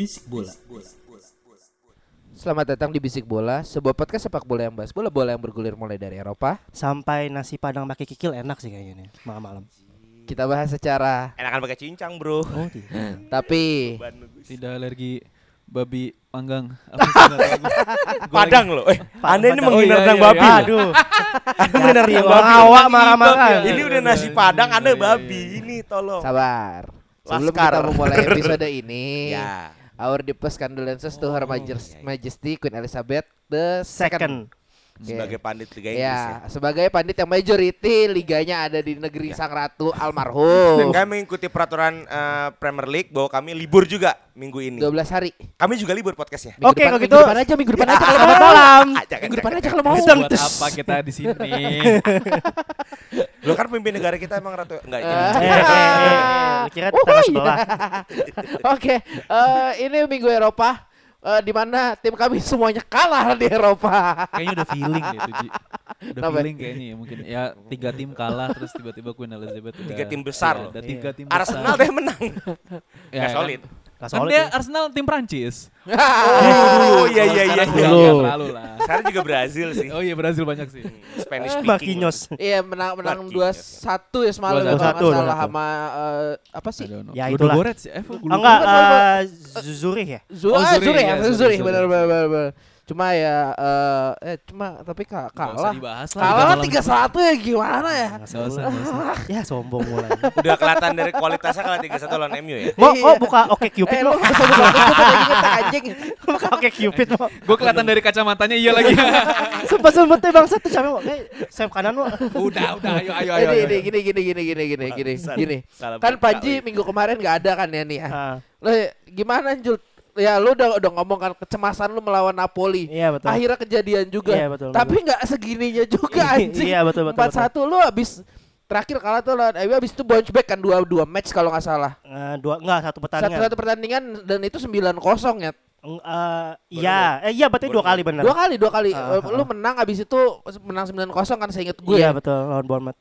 Bisik bola. Selamat datang di Bisik Bola, sebuah podcast sepak bola yang bahas bola-bola yang bergulir mulai dari Eropa. Sampai nasi padang pakai kikil enak sih kayaknya nih malam-malam. Kita bahas secara Enakan pakai cincang, Bro. Oh tidak. tapi tidak alergi babi panggang Padang loh. Eh, Anda ini menghina Oh, iya, iya, babi. iya. Aduh. Anda menghina babi. awak marah-marah. Ini udah nasi padang, Anda babi. Ini tolong. sabar. Sebelum Laskar. kita memulai episode ini, Ya. Our deepest condolences to Her Majes- Majesty Queen Elizabeth the Second. Second. Sebagai pandit Liga Inggris ya. Ya, sebagai pandit yang majority liganya ada di negeri Ya. Sang Ratu Dan almarhum. kami mengikuti peraturan eh, Premier League bahwa kami libur juga minggu ini. 12 hari. Kami juga libur podcastnya. Minggu Oke, depan- kalau minggu gitu- depan aja, minggu depan aja kalau malam. Ah, Minggu depan aja kalau mau. buat apa kita di sini Lo kan pemimpin negara kita emang ratu enggak Eh. jadi. Eh, eh, eh, eh. Lu kira tetangga sebelah. Oke, eh, ini minggu Eropa eh, di mana tim kami semuanya kalah di Eropa. kayaknya udah feeling deh itu Ji udah Kenapa? feeling kayaknya ya mungkin ya tiga tim kalah terus tiba-tiba Queen Elizabeth udah Tiga tim besar Iya, loh. ada Iya. tiga tim besar Arsenal deh menang. ya, Nggak solid. Gak kan, dia. Arsenal tim Prancis Oh, iya iya iya. Iya. udah nggak terlalu lah Sekarang juga Brazil sih. oh iya Brazil banyak sih Spanish Eh, speaking. Marquinhos. Iya menang menang dua satu ya semalam 2-1, kalau nggak 2-1. salah sama eh, apa sih? Ya, itulah. Goretz ya eh, Oh, lupa. enggak, eh, Zurich ya? Zurich, Oh, ah, Zurich, ya, ya, Zurich, Zurich, Zurich. benar benar benar. Cuma ya eh eh cuma tapi ka- Nggak usah kalah. dibahas lah Kalah tiga satu ya gimana ya? Nggak usah. Ya sombong mulai. Udah kelihatan dari kualitasnya kalau 3-1 lawan MU ya. Mau Iya. oh buka oke Cupid Eh lo. usah buka tuh anjing. Oke Cupid lo. gue kelihatan dari kacamatanya iya lagi Sumpah sempetnya bang satu capek mau kayak sayap kanan lo. udah udah ayo ayo ayo, Ini gini gini gini gini gini gini gini. Kan Panji minggu kemarin nggak ada kan ya nih ya. Ah, Lo gimana Jul? Ya lu udah udah ngomong kan kecemasan lu melawan Napoli. Iya betul. Akhirnya kejadian juga. Iya, betul, Tapi nggak segininya juga anjing. Iya betul betul. Empat satu lu habis terakhir kalah tuh lawan MU habis itu bounce back kan dua dua match kalau nggak salah. Eh, dua enggak satu Satu pertandingan. satu pertandingan dan itu sembilan kosong ya. Eh, iya, eh iya berarti dua kali benar. Dua kali dua kali. Ah, Eh, lu menang habis itu menang sembilan kosong kan saya ingat gue. Iya betul lawan Bournemouth.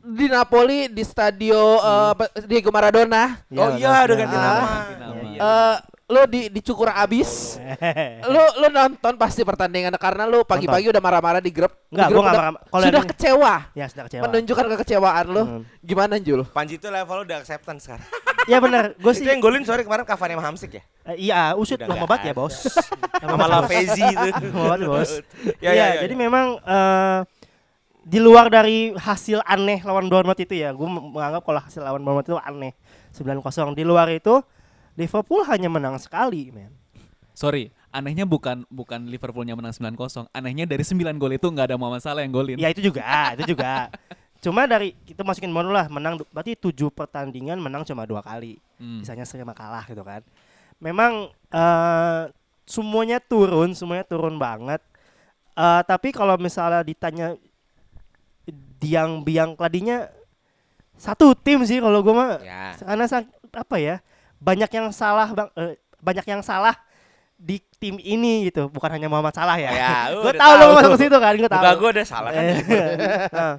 Di Napoli di stadio eh, apa, Diego Maradona. Oh iya, udah ganti Ah. nama. Nama. Lu di dicukur abis. lu lu nonton pasti pertandingan karena lu pagi-pagi udah marah-marah di grup. Enggak, di grup gua nggak udah- marah. Kalau sudah yang- kecewa, ya sudah kecewa. menunjukkan kekecewaan lu. Hmm. Gimana Jul? Panji itu level udah acceptance sekarang. Iya benar. Gue sih Itu yang golin sorry kemarin Cavani sama Hamsik ya? eh, iya usut lama banget ya. Bos. Sama Lavezzi itu. Lama banget, Bos. Ya, Iya, ya, ya, jadi ya. memang eh, di luar dari hasil aneh lawan Bournemouth itu ya, gue menganggap kalau hasil lawan Bournemouth itu aneh 9-0. Di luar itu Liverpool hanya menang sekali, men. Sorry, anehnya bukan bukan Liverpoolnya menang 9-0. Anehnya dari 9 gol itu nggak ada Muhammad Salah yang golin. Ya itu juga, itu juga. Cuma dari kita masukin bonus lah, menang berarti 7 pertandingan menang cuma dua kali. Hmm. Misalnya sama kalah gitu kan. Memang eh semuanya turun, semuanya turun banget. Eh tapi kalau misalnya ditanya diang biang kladinya satu tim sih kalau gue mah Ya. karena apa ya banyak yang salah bang. Eh, banyak yang salah di tim ini gitu. Bukan hanya Muhammad Salah ya, Ya, gue tahu lo masuk ke situ kan gue tahu. gue udah salah kan. Nah,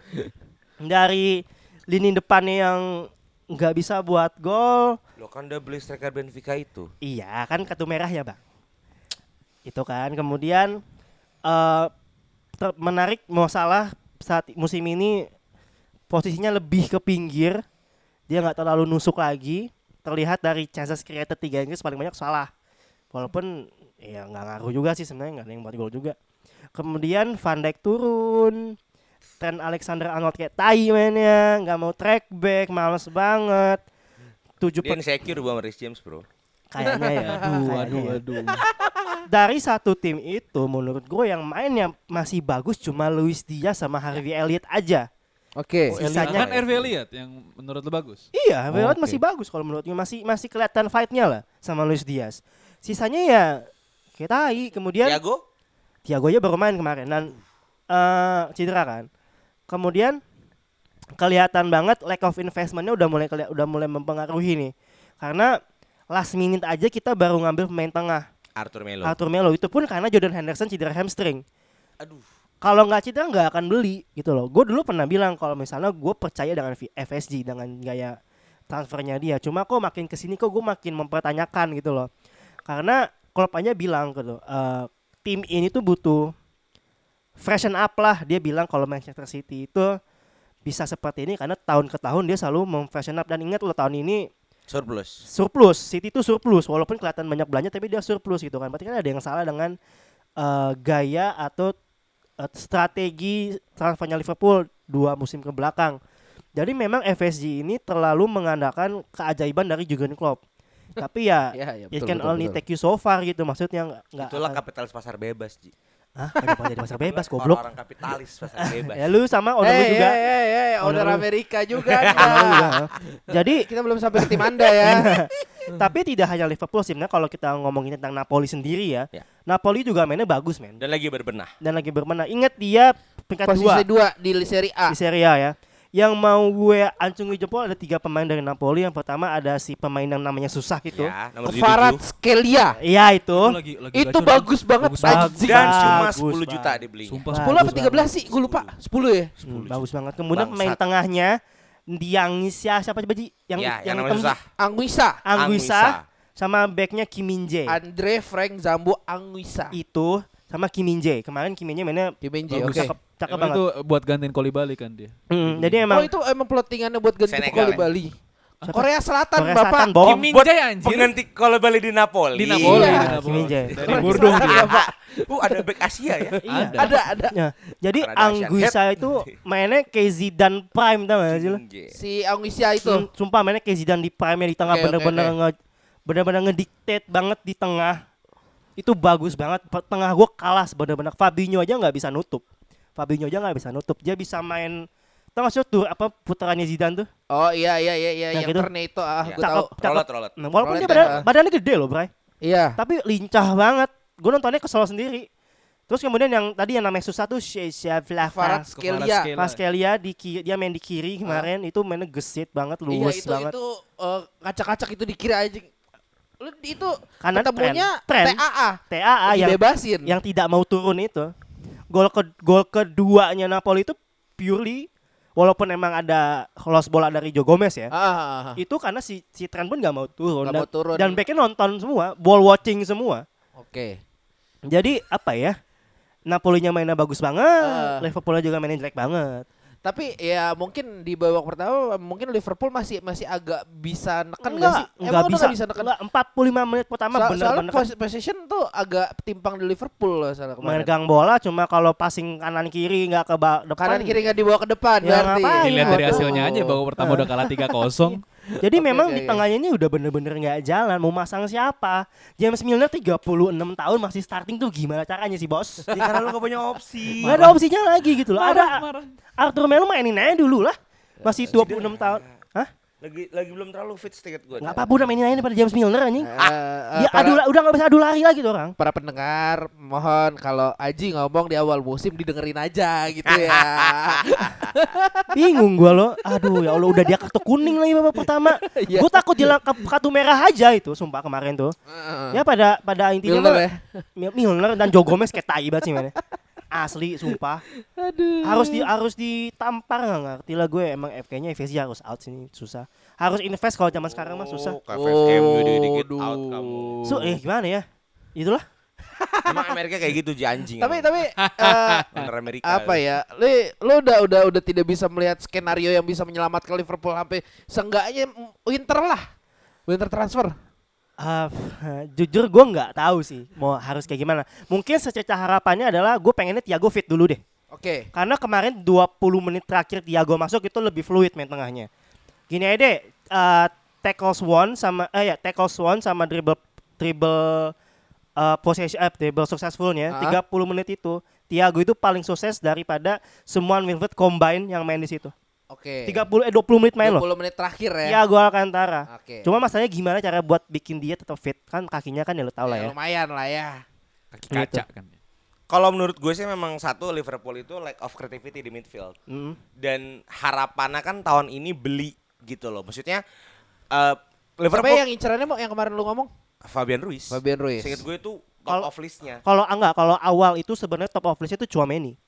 dari lini depannya yang nggak bisa buat gol. Lo kan udah beli striker Benfica itu. iya kan kartu merah ya bang. Itu kan. Kemudian eh ter- menarik mau salah saat musim ini posisinya lebih ke pinggir. Dia nggak terlalu nusuk lagi terlihat dari chances created tiga Inggris paling banyak salah walaupun ya nggak ngaruh juga sih sebenarnya nggak ada yang buat gol juga kemudian Van Dijk turun Trent Alexander Arnold kayak tai mainnya nggak mau track back males banget tujuh Dia insecure sama Rhys James, Bro. Kayaknya ya. Aduh, Kayaknya aduh, ya. aduh. Dari satu tim itu menurut gue yang mainnya masih bagus cuma Luis Diaz sama Harvey Elliott aja. Oke. Sisanya Kan RV Elliot yang menurut lo bagus. Iya, Harvey Elliott Oke. masih bagus kalau menurut gue masih masih kelihatan fight-nya lah sama Luis Diaz. Sisanya ya kayak tai. Kemudian Thiago Thiago aja baru main kemarin dan eh cedera kan. Kemudian kelihatan banget lack of investmentnya udah mulai keli- udah mulai mempengaruhi nih. Karena last minute aja kita baru ngambil pemain tengah Arthur Melo. Arthur Melo itu pun karena Jordan Henderson cedera hamstring. Aduh. Kalau nggak cedera nggak akan beli gitu loh. Gue dulu pernah bilang kalau misalnya gue percaya dengan FSG dengan gaya transfernya dia. Cuma kok makin ke sini kok gue makin mempertanyakan gitu loh. Karena Klopp aja bilang gitu, eh, tim ini tuh butuh freshen up lah. Dia bilang kalau Manchester City itu bisa seperti ini karena tahun ke tahun dia selalu memfreshen up dan ingat loh tahun ini Surplus. surplus City itu surplus walaupun kelihatan banyak belanja tapi dia surplus gitu kan berarti kan ada yang salah dengan eh, gaya atau strategi transfernya Liverpool dua musim ke belakang jadi memang FSG ini terlalu mengandalkan keajaiban dari Jurgen Klopp tapi ya Ya, ya, it betul, can betul, only betul. take you so far gitu maksudnya nggak nggak Itulah akan- kapitalis pasar bebas, Ji. Hah? Kenapa jadi pasar bebas goblok Orang-orang kapitalis pasar bebas. ya lu sama owner lu Eh, juga eh, eh, eh, owner Owner. Amerika juga. Juga. jadi Kita belum sampai ke tim Anda ya. tapi tidak hanya Liverpool sebenarnya kalau kita ngomongin tentang Napoli sendiri ya, Ya. Napoli juga mainnya bagus men Dan lagi berbenah. dan lagi bermenang. Ingat dia peringkat dua Posisi dua di Serie A. di Serie A ya. Yang mau gue ancungi jempol ada tiga pemain dari Napoli. Yang pertama ada si pemain yang namanya susah gitu. Ya, Farad 77. Skelia. Iya itu. lagi, lagi Itu gacor, bagus banget Bagus anjing. Dan cuma Bagus, 10 Bang. juta dibelinya. Sumpah. 10 apa Bagus 13 sih? Gue lupa. 10 ya? Hmm, bagus banget. Kemudian Bangsat. pemain tengahnya Diangisia siapa coba Ji? Yang Ya, yang namanya hitam- susah. Anguissa. Anguissa sama backnya Kim Min Jae. Andre Frank Zambo Anguissa. Itu sama Kim Min Jae. Kemarin Kim Min Jae mainnya Kim Min Jae, oke. cakep, cakep Emang banget. itu buat gantiin Kolibali kan dia. Hmm, jadi Oh emang itu emang plottingannya buat ganti Senegal, Pukul ya? Bali. Siapa? Korea Selatan Korea Bapak. Selatan. Kim Min Jae anjir. Pengganti kalau balik di Napoli. Di Napoli, Iya. di Kim Napoli. Min Jae. Dari Bordeaux dia. Uh, ada back Asia ya. Iya. Ada. Ada ada. Ya, jadi Anguissa itu mainnya kayak Zidane Prime tau gak sih? Si Anguissa itu. Hmm, sumpah mainnya kayak Zidane di prime di tengah bener-bener oke. nge bener-bener ngediktate banget di tengah. Itu bagus banget. Tengah gua kalah bener-bener Fabinho aja nggak bisa nutup. Fabinho aja nggak bisa nutup. Dia bisa main Tahu gak sih tuh apa putarannya Zidane tuh? Oh iya iya iya iya Yang yang gitu. Tornado ah Ya. gue tahu. Cakep. Rolet, rolet. Nah, walaupun dia Rolet badan, ya. badannya gede loh, Bray. Iya. Tapi lincah banget. Gue nontonnya kesel sendiri. Terus kemudian yang tadi yang namanya susah tuh. Skelia. Skelia. Pascalia di kiri, dia main di kiri kemarin itu mainnya gesit banget, Iya luwes itu banget. itu eh, ngacak-ngacak itu dikira aja. Lu itu Kanan ketemunya tren, tren. TAA. TAA yang dibebasin. yang tidak mau turun itu. Gol ke gol keduanya Napoli itu purely walaupun emang ada lost bola dari Joe Gomez ya. Ah, ah, ah. Itu karena si si Trent pun nggak mau turun Nggak dan, mau turun. dan backnya nonton semua, ball watching semua. Oke. Jadi apa ya? Napolinya mainnya bagus banget, Ah. Liverpoolnya juga mainnya jelek banget. Tapi ya mungkin di babak pertama mungkin Liverpool masih masih agak bisa neken nggak sih? enggak, Emang udah bisa, bisa neken. enggak, 45 menit pertama So- soalnya bener-bener pos- possession tuh agak timpang di Liverpool loh salah kemarin. megang bola cuma kalau passing kanan kiri nggak ke depan. Kanan kiri nggak dibawa ke depan Ya, berarti. Dilihat dari hasilnya aja babak pertama udah kalah 3-0. Jadi Oke, memang oke, di tengahnya ini udah bener-bener nggak jalan. Mau masang siapa? James Milner 36 tahun masih starting tuh gimana caranya sih bos? Ya, karena lu gak punya opsi. Nggak ada opsinya lagi gitu loh. Marah, Ada marah. Arthur Melo mainin aja dulu lah. Masih 26 tahun. Hah? Lagi lagi belum terlalu fit sedikit gue. Nggak apa-apa udah mainin aja daripada James Milner anjing. Eh, Dia para, adu udah nggak bisa adu lari lagi tuh orang. para pendengar mohon kalau Aji ngomong di awal musim didengerin aja gitu ya. Bingung gua loh. Aduh ya Allah udah dia kartu kuning lagi babak pertama. Iya. Gua takut dia kartu merah aja itu sumpah kemarin tuh. Ya pada pada intinya Milner mah- ya. Mil- Milner dan Joe Gomez kayak tai banget sih mainnya. Asli sumpah. Harus di harus ditampar nggak ngerti lah gue emang FK-nya FSG harus out sini susah. Harus invest kalau zaman sekarang mah susah. Oh, KFS MU dikit out kamu. So eh gimana ya? Itulah. Emang Amerika kayak gitu ji anjing. tapi emang. tapi Bener Amerika. apa ya? Lu lu udah udah udah tidak bisa melihat skenario yang bisa menyelamatkan Liverpool sampai seenggaknya winter lah. Winter transfer. Ah, jujur gue nggak tahu sih mau harus kayak gimana. Mungkin sececah harapannya adalah gue pengennya Thiago fit dulu deh. Oke. Karena kemarin 20 menit terakhir Thiago masuk itu lebih fluid main tengahnya. Gini aja deh, eh, tackles one sama eh ya tackles one sama dribble dribble uh, possession eh, dribble successfulnya Ah. 30 menit itu Thiago itu paling sukses daripada semua midfield combine yang main di situ. Oke. 30 eh 20 menit main loh. 20 menit terakhir ya. Thiago Alcantara. Oke. Cuma masalahnya gimana cara buat bikin dia tetap fit? Kan kakinya kan ya lo tau lah ya. Lumayan lah ya. Kaki Gitu. kaca kan. Kalau menurut gue sih memang satu Liverpool itu lack of creativity di midfield. Mm. Dan harapannya kan tahun ini beli gitu loh. Maksudnya eh Siapa Liverpool yang incerannya mau yang kemarin lu ngomong? Fabian Ruiz. Fabian Ruiz. Seingat gue itu top Kalau- of listnya. Kalau enggak, kalau awal itu sebenarnya top of list itu Chouameni.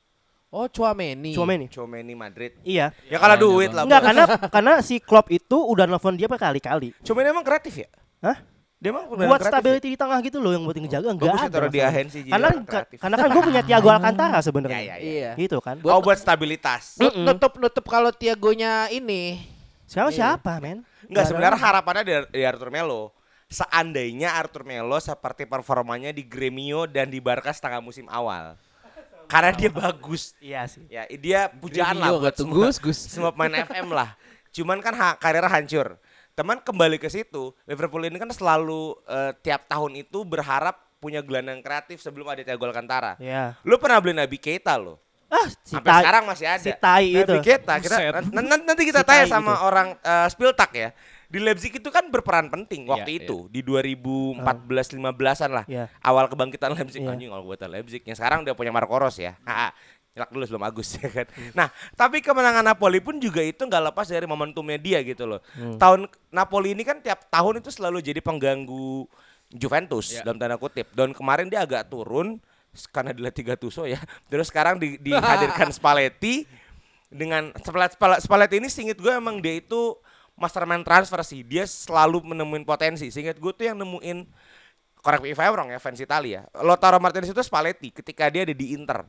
Oh, Chouameni. Chouameni. Chouameni Madrid. Iya. Ya kalau Banyak duit banget. lah. Enggak karena karena si Klopp itu udah nelfon dia berkali-kali. Chouameni emang kreatif ya? Hah? Dia emang beneran Buat kreatif ya? stability di tengah gitu loh yang buat ngejaga enggak Bagus ya ada. taruh di ahensi Karena kreatif. karena kan gue punya Thiago Alcantara sebenarnya. Ya, ya, ya. Iya. Gitu kan. Oh buat stabilitas. Nutup nutup kalau Tiagonya ini. Sekarang Iya. siapa, men? Enggak sebenarnya harapannya dari, dari Arthur Melo. Seandainya Arthur Melo seperti performanya di Gremio dan di Barca setengah musim awal. Karena dia bagus. Iya sih. Ya, dia pujaan lah Gremio buat semua, Gus, Gus. semua pemain FM lah. Cuman kan ha karirnya hancur. Teman kembali ke situ, Liverpool ini kan selalu eh, tiap tahun itu berharap punya gelandang kreatif sebelum ada Thiago Alcantara. Iya. Lu pernah beli Nabi Keita lo? Ah, si Sampai Tai- sekarang masih ada. si Tai Nabi itu. Keita, kita Buset. n- n- nanti kita Si tanya sama itu. orang eh, Spiltak ya. Di Leipzig itu kan berperan penting waktu Iya, itu di 2014 15-an lah. Iya. Awal kebangkitan Leipzig Iya. anjing kalau buatan Leipzig. Yang sekarang udah punya Marco Ros ya. Nyelak dulu sebelum Agus ya kan. Hmm. Nah, tapi kemenangan Napoli pun juga itu nggak lepas dari momentumnya dia gitu loh. Hmm. Tahun Napoli ini kan tiap tahun itu selalu jadi pengganggu Juventus Iya. dalam tanda kutip. Dan kemarin dia agak turun karena dilatih Gattuso ya. Terus sekarang di- dihadirkan Spalletti dengan Spalletti, ini singkat gue emang dia itu mastermind transfer sih. Dia selalu menemuin potensi. Singkat gue tuh yang nemuin correct me if I'm wrong ya fans Italia. Lautaro Martinez itu Spalletti ketika dia ada di Inter.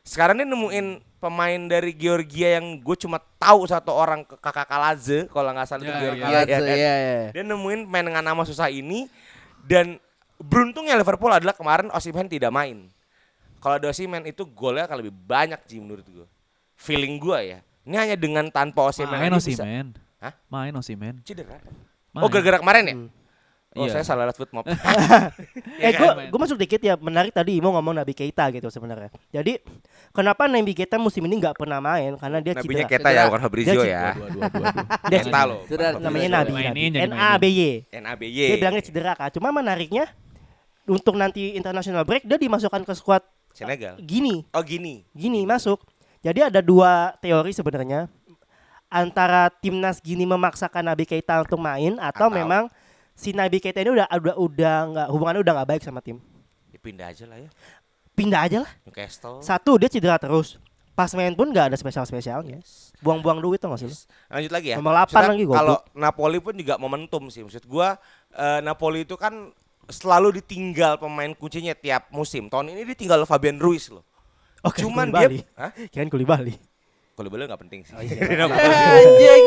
Sekarang dia nemuin pemain dari Georgia yang gue cuma tahu satu orang kakak Kaladze kalau nggak salah itu Ya, Georgia. ya. ya Iya, kan? iya, iya. Dia nemuin pemain dengan nama susah ini dan beruntungnya Liverpool adalah kemarin Osimhen tidak main. Kalau ada Osimhen itu golnya akan lebih banyak sih menurut gue. Feeling gue ya. Ini hanya dengan tanpa Osimhen Main bisa. Hah? Main Osimen. Cedera. Main. Oh gara-gara kemarin ya? Oh Iya. saya salah lihat footmob. Eh, kan? gue gue masuk dikit ya. Menarik tadi Imo ngomong Nabi Keita gitu sebenarnya. Jadi kenapa Nabi Keita musim ini nggak pernah main? Karena dia cedera. Kita ya bukan Fabrizio ya. Dua, dua, dua, dua. Dia cedera. loh. Namanya. Nabi, Mainin, Nabi. jadi N mainin. A B Y. NABY. Dia bilangnya cedera kan. Cuma menariknya untuk nanti international break dia dimasukkan ke squad Senegal. gini, Oh gini. gini masuk. Jadi ada dua teori sebenarnya antara timnas gini memaksakan Nabi Keita untuk main atau, Atau- memang si Nabi Keita ini udah udah udah nggak hubungannya udah nggak baik sama tim. Dipindah aja lah ya. Pindah aja lah. Newcastle. Satu dia cedera terus. Pas main pun nggak ada spesial spesialnya. Buang-buang duit tuh nggak sih? lu? Lanjut lagi ya. Nomor 8 Maksudnya lagi, goblok. Kalau Napoli pun juga momentum sih. Maksud gua eh, Napoli itu kan selalu ditinggal pemain kuncinya tiap musim. Tahun ini ditinggal Fabian Ruiz loh. Oke, Cuman Koulibaly. dia Hah? Kirain Koulibaly. Kalau boleh nggak penting sih. Oh, iya. Anjing.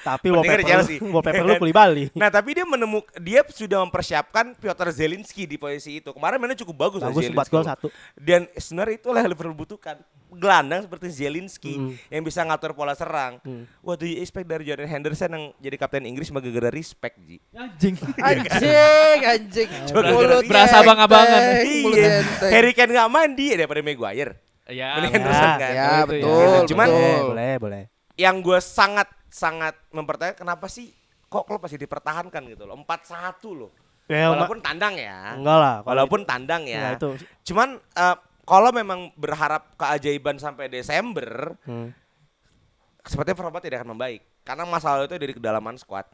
Tapi wallpaper lu, wallpaper lu. Nah tapi dia menemuk dia sudah mempersiapkan Piotr Zelinski di posisi itu. Kemarin mainnya cukup bagus, Bagus buat gol satu. Dan sebenarnya itulah yang Liverpool butuhkan. Gelandang seperti Zelinski Hmm. yang bisa ngatur pola serang. Hmm. What do you expect dari Jordan Henderson yang jadi kapten Inggris sebagai gara respect, Ji? Anjing. Anjing, anjing. Mulut berasa abang-abangan. Iya. Harry Kane nggak mandi daripada Maguire. Ya. Mending ya. Henderson kan. Ya, Itu betul. ya. Cuman- Boleh, betul. boleh, boleh. Yang gue sangat sangat mempertanyakan kenapa sih kok klub masih dipertahankan gitu loh. 4-1 loh. Ya, ma- Walaupun tandang ya. enggak lah. Walaupun tandang itu- ya. Nah, itu. Cuman eh, kalau memang berharap keajaiban sampai Desember, Hmm. sepertinya performa tidak akan membaik. Karena masalah itu dari kedalaman squad.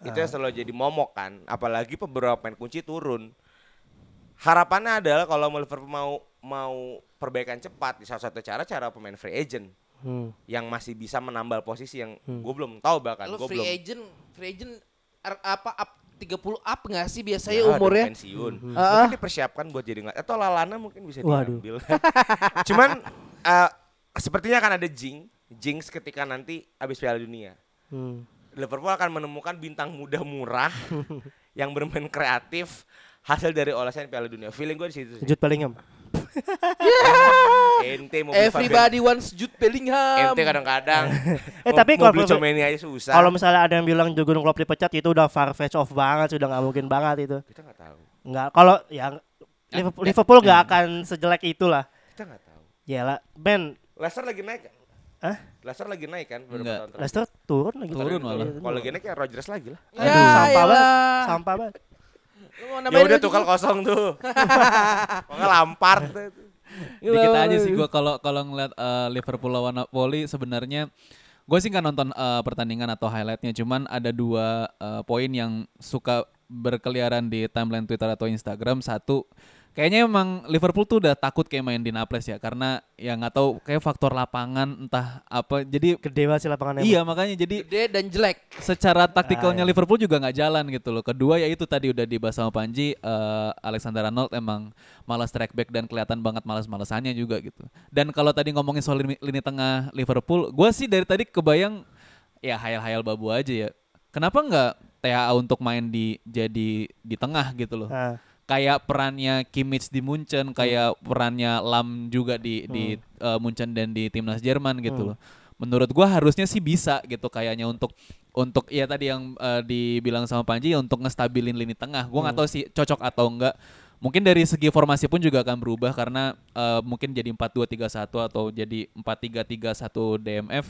Itu Ah. yang selalu jadi momok kan. Apalagi beberapa pemain kunci turun. Harapannya adalah kalau Liverpool mau mau perbaikan cepat, di salah satu cara cara pemain free agent Hmm. yang masih bisa menambal posisi yang Hmm. gue belum tahu bahkan Lu gue free belum agent, free agent ar- apa up 30 up nggak sih Ya, biasanya udah umurnya? pensiun. Hmm. Mungkin dipersiapkan buat jadi nggak atau Lalana mungkin bisa Waduh. diambil. Cuman eh, sepertinya akan ada jinx, jinx ketika nanti habis Piala Dunia. Hmm. Liverpool akan menemukan bintang muda murah yang bermain kreatif hasil dari olesan Piala Dunia. Feeling gue di situ. Jude Bellingham. Ente mau beli Fabian- Everybody wants Jude Bellingham. Ente kadang-kadang Eh, tapi kalau- beli Comeni aja susah. Kalau misalnya ada yang bilang Jurgen Klopp dipecat itu udah far fetch off banget, sudah nggak mungkin banget itu. kita nggak tahu. Nggak, kalau ya Liverpool, Liverpool nggak akan sejelek itulah. Kita nggak tahu. Yalah, Ben, Leicester lagi naik kan? Hah? Leicester lagi naik kan? Enggak. Leicester turun lagi. Turun malah. Kalau lagi naik ya Rodgers lagi lah. Ya, Aduh, sampah elah. banget. Sampah banget. Ya udah tukal kosong tuh. Pokoknya Lampard tuh. Dikit aja sih gue kalau kalau ngeliat eh, Liverpool lawan Napoli sebenarnya gue sih nggak nonton eh, pertandingan atau highlightnya cuman ada dua eh, poin yang suka berkeliaran di timeline Twitter atau Instagram satu kayaknya emang Liverpool tuh udah takut kayak main di Naples ya karena ya nggak tahu kayak faktor lapangan entah apa jadi Gede banget sih lapangannya. iya makanya jadi Gede dan jelek. secara taktikalnya Ah, iya. Liverpool juga nggak jalan gitu loh. Kedua ya itu tadi udah dibahas sama Panji, eh, Alexander Arnold emang malas track back dan kelihatan banget malas-malasannya juga gitu. Dan kalau tadi ngomongin soal lini, lini tengah Liverpool, gue sih dari tadi kebayang ya hayal-hayal babu aja ya. Kenapa nggak THA untuk main di jadi di tengah gitu loh? Nah, kayak perannya Kimmich di Munchen, kayak perannya Lam juga di di uh, Munchen dan di timnas Jerman gitu loh. Menurut gua harusnya sih bisa gitu kayaknya untuk untuk ya tadi yang uh, dibilang sama Panji ya untuk ngestabilin lini tengah. Gua nggak tahu sih cocok atau enggak. Mungkin dari segi formasi pun juga akan berubah karena uh, mungkin jadi 4-2-3-1 atau jadi 4-3-3-1 DMF.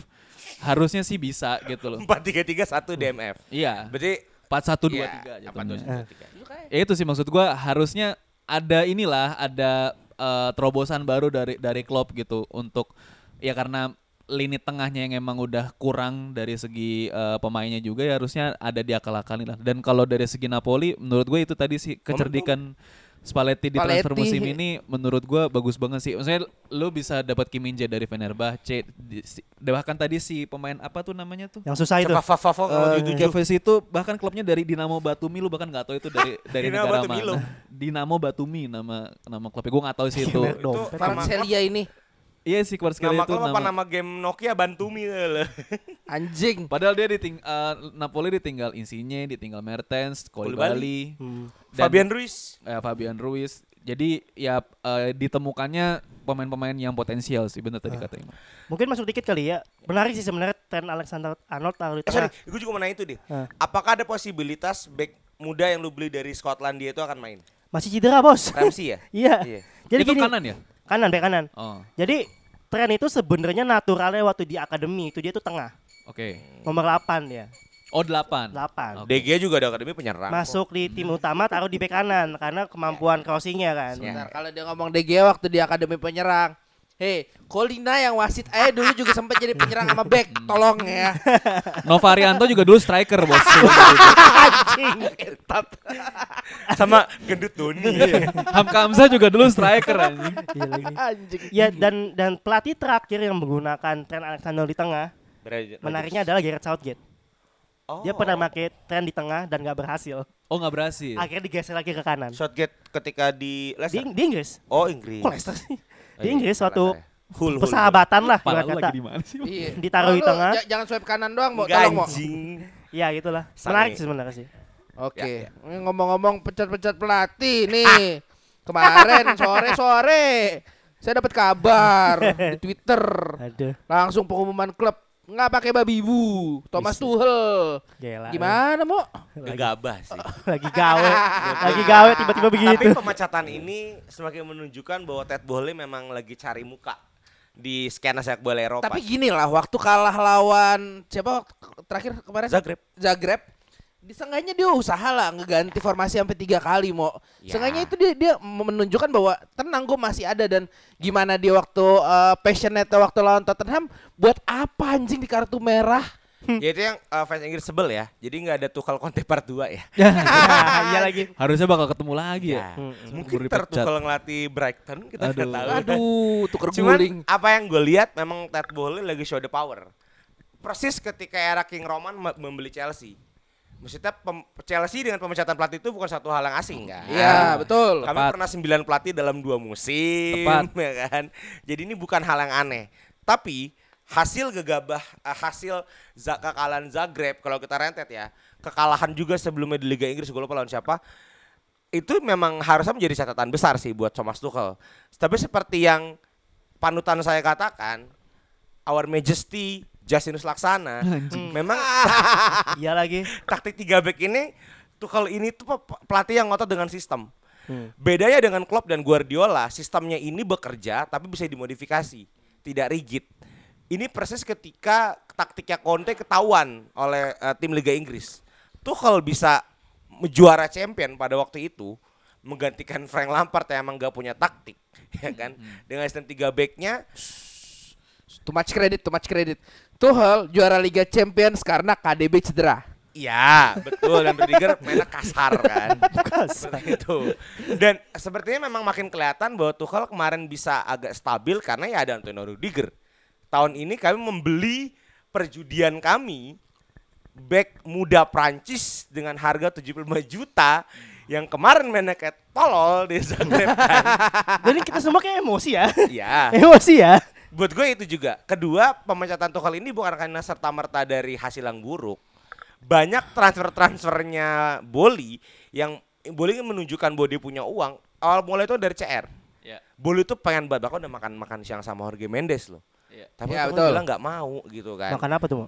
Harusnya sih bisa gitu loh. Empat tiga tiga satu DMF. Iya. Berarti 4-1-2-3 jatuhnya. empat dua tiga tiga. Ya itu sih maksud gua harusnya ada inilah ada eh, terobosan baru dari dari Klopp gitu untuk ya karena lini tengahnya yang emang udah kurang dari segi eh, pemainnya juga ya harusnya ada diakal-akalin lah. Dan kalau dari segi Napoli menurut gue itu tadi sih kecerdikan Spalletti di transfer Spalletti. musim ini menurut gua bagus banget sih. Maksudnya lu bisa dapat Kim Min-jae dari Fenerbahce bahkan tadi si pemain apa tuh namanya tuh? yang susah itu. Coba Fafo Eh, uh, Keves itu bahkan klubnya dari Dinamo Batumi lu bahkan nggak tahu itu dari dari Dinamo negara Batumi mana. Dinamo Batumi nama nama klubnya gue nggak tahu sih itu. Merek dompet. Farcelia ini Iya sih Kvaratskhelia Nama itu klub apa nama. nama game Nokia Bantumi loh. anjing. Padahal dia diting eh, Napoli ditinggal Insigne, ditinggal Mertens, Koulibaly, Hmm. dan- Fabian Ruiz. eh, Fabian Ruiz. Jadi ya eh, ditemukannya pemain-pemain yang potensial sih benar tadi kata Imam. Mungkin masuk dikit kali ya. Menarik sih sebenarnya tren Alexander Arnold taruh di Eh, sorry, gue juga mau nanya itu deh. Hah. Apakah ada posibilitas back muda yang lu beli dari Skotlandia itu akan main? Masih cedera, Bos. Ramsey ya? Iya. Iya. Jadi itu gini, kanan ya? Kanan, bek kanan. Oh, Jadi tren itu sebenarnya naturalnya waktu di akademi itu dia tuh tengah. oke. Nomor 8 dia. Oh, 8. 8. Oke. DG juga ada akademi penyerang. kok. Masuk di tim utama taruh di bek kanan karena kemampuan crossingnya kan. Sebentar kalau dia ngomong DG waktu di akademi penyerang. Hei, Kolina yang wasit aja dulu juga sempat jadi penyerang sama back. Tolong ya. Novarianto juga dulu striker, Bos. sama gendut Doni. Hamka Hamzah juga dulu striker anjing. Iya. Anjing. Ya dan dan pelatih terakhir yang menggunakan tren Alexander di tengah, menariknya adalah Gareth Southgate. Oh. Dia pernah pakai tren di tengah dan gak berhasil. Oh, nggak berhasil. Akhirnya digeser lagi ke kanan. Shotgate ketika di Di, Leicester. di Inggris. Oh Inggris. Kok Leicester sih? Di iya, Inggris waktu saya. Hul, hul, persahabatan lah Pala kata. lagi di mana sih? Iya. Ditaruh di tengah. j- jangan swipe kanan doang, mau tolong mau. anjing. Ya gitulah. Menarik sih sebenarnya sih. Oke. Ya, Ini ngomong-ngomong pecat-pecat pelatih nih. Kemarin sore-sore saya dapat kabar di Twitter. Aduh. Langsung pengumuman klub nggak pakai babi bu. Thomas Tuchel. Gila. Gimana mau? Gegabah sih. Lagi gawe. lagi gawe tiba-tiba Tapi begitu. pemecatan ini semakin menunjukkan bahwa Ted Bohle memang lagi cari muka di skena sepak bola Eropa. Tapi gini lah, waktu kalah lawan siapa terakhir kemarin? Zagreb. Zagreb. Diseenggaknya dia usaha lah ngeganti formasi sampai tiga kali mau. Ya. Seenggaknya itu dia dia menunjukkan bahwa tenang gue masih ada dan gimana dia waktu uh, passionate waktu lawan Tottenham buat apa anjing di kartu merah? ya itu yang uh, fans Inggris sebel ya. Jadi nggak ada Tuchel Conte part 2 ya. Iya lagi. Harusnya bakal ketemu lagi ya. Mungkin Baru ntar dipecat. Tuchel ngelatih Brighton kita nggak Aduh. tahu. Aduh, tuker Cuman guling. apa yang gue lihat memang Ted Bohle lagi show the power. Persis ketika era King Roman me- membeli Chelsea. Maksudnya pem- Chelsea dengan pemecatan pelatih itu bukan satu hal yang asing kan? Iya, betul. Kami Tepat. pernah 9 pelatih dalam dua musim, Tepat. ya kan? Jadi ini bukan hal yang aneh. Tapi hasil gegabah, eh, hasil kekalahan Zagreb kalau kita rentet ya, kekalahan juga sebelumnya di Liga Inggris gue lupa lawan siapa. itu memang harusnya menjadi catatan besar sih buat Thomas Tuchel. Tapi seperti yang panutan saya katakan, Our Majesty Justinus Laksana, memang Iya lagi. taktik tiga back ini Tuchel ini tuh pe- pelatih yang ngotot dengan sistem. Hmm. Bedanya dengan Klopp dan Guardiola, sistemnya ini bekerja tapi bisa dimodifikasi, tidak rigid. Ini persis ketika taktiknya Conte ketahuan oleh eh, tim Liga Inggris. Tuchel bisa juara champion pada waktu itu menggantikan Frank Lampard yang emang gak punya taktik, ya kan? Dengan sistem tiga backnya Too much credit, too much credit. Tuchel juara Liga Champions karena KDB cedera. Iya, betul dan Rudiger mainnya kasar kan. Seperti itu. Dan sepertinya memang makin kelihatan bahwa Tuchel kemarin bisa agak stabil karena ya ada Antonio Rudiger. Tahun ini kami membeli perjudian kami back muda Prancis dengan harga 75 juta yang kemarin mainnya kayak tolol di Zagreb kan. Jadi kita semua kayak emosi ya. Iya. emosi ya. Buat gue itu juga. Kedua, pemecatan Tuchel ini bukan karena serta merta dari hasil yang buruk. Banyak transfer-transfernya Boli yang Boli kan menunjukkan bahwa dia punya uang. Awal mulai itu dari CR. Ya. Boli itu pengen banget bahkan udah makan makan siang sama Jorge Mendes loh. Iya. Tapi Ya, Tuchel betul. bilang nggak mau gitu kan. Makan apa tuh,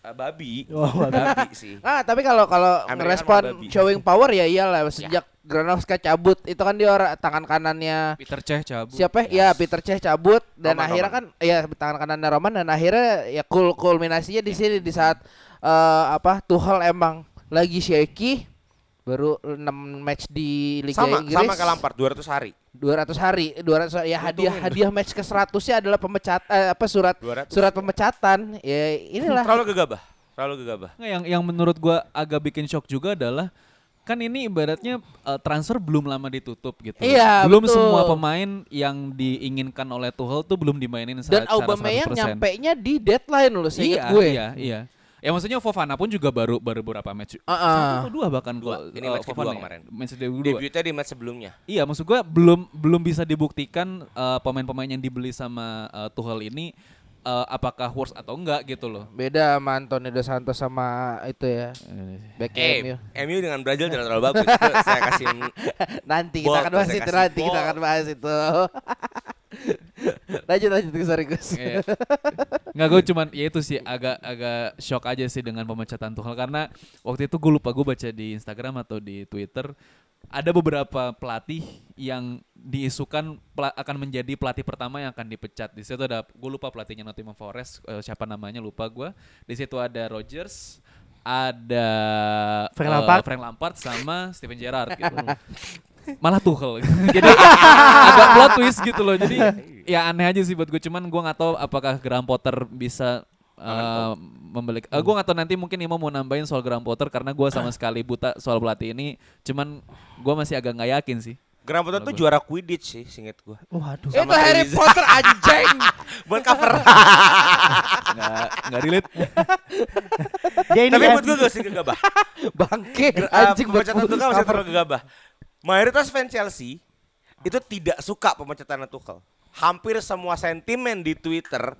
Eh, babi. Oh, babi. babi sih. Ah, tapi kalau kalau ngerespon babi. showing power ya iyalah sejak Granovska cabut itu kan dia orang tangan kanannya Peter Cech cabut. siapa ya Peter Cech cabut dan Roman, akhirnya Roman. kan ya tangan kanannya Roman dan akhirnya ya kul kulminasinya di sini di saat eh, apa Tuchel emang lagi shaky baru 6 match di Liga Sama Inggris sama kayak Lampard 200 hari. 200 hari 200 hari. ya hadiah hadiah match ke 100 nya adalah pemecat eh, apa surat 200. surat pemecatan ya inilah Terlalu gegabah. Terlalu gegabah. Nggak, yang yang menurut gua agak bikin shock juga adalah kan ini ibaratnya uh, transfer belum lama ditutup gitu. Iya, belum betul. semua pemain yang diinginkan oleh Tuchel tuh belum dimainin dan secara, secara Aubameyang 100%. nyampe nya di deadline loh seinget iya, gue Iya, iya. Ya maksudnya Fofana pun juga baru baru beberapa match. Ah, ah. Satu atau dua bahkan Dua. gua. Ini uh, match kedua Fofana ya? kemarin. Match kedua. Debutnya di match sebelumnya. Iya, maksud gua belum belum bisa dibuktikan uh, pemain-pemain yang dibeli sama uh, Tuchel ini uh, apakah worth atau enggak gitu loh. beda sama Antonio Dos Santos sama itu ya back Eh, MU. MU dengan Brazil tidak terlalu bagus. Itu saya kasih nanti kita akan bahas itu nanti kita akan bahas itu lanjut lanjut sorry Gus Iya. Nggak gue cuman ya itu sih agak agak shock aja sih dengan pemecatan Tuchel karena waktu itu gue lupa gue baca di Instagram atau di Twitter ada beberapa pelatih yang diisukan pela- akan menjadi pelatih pertama yang akan dipecat. Di situ ada gue lupa pelatihnya Nottingham Forest eh, siapa namanya lupa gue. Di situ ada Rodgers, ada Frank eh, Lampard. Frank Lampard sama Steven Gerrard gitu. Malah Tuchel. Jadi agak plot twist gitu loh. Jadi ya aneh aja sih buat gue. Cuman gue nggak tahu apakah Graham Potter bisa uh, membeli. Uh, gue nggak tahu nanti mungkin Imo mau nambahin soal Graham Potter karena gue sama sekali buta soal pelatih ini. Cuman gue masih agak nggak yakin sih. Graham Potter tuh juara Quidditch sih, singkat gua. Waduh. itu Harry Teresa. Potter anjing Buat cover. Nggak nggak relate. Dia ini Tapi kan- buat gua gak sih gegabah. bangke Eh, anjing buat pemecatan Tuchel masih terlalu gegabah. Mayoritas fans Chelsea itu tidak suka pemecatan Tuchel. Hampir semua sentimen di Twitter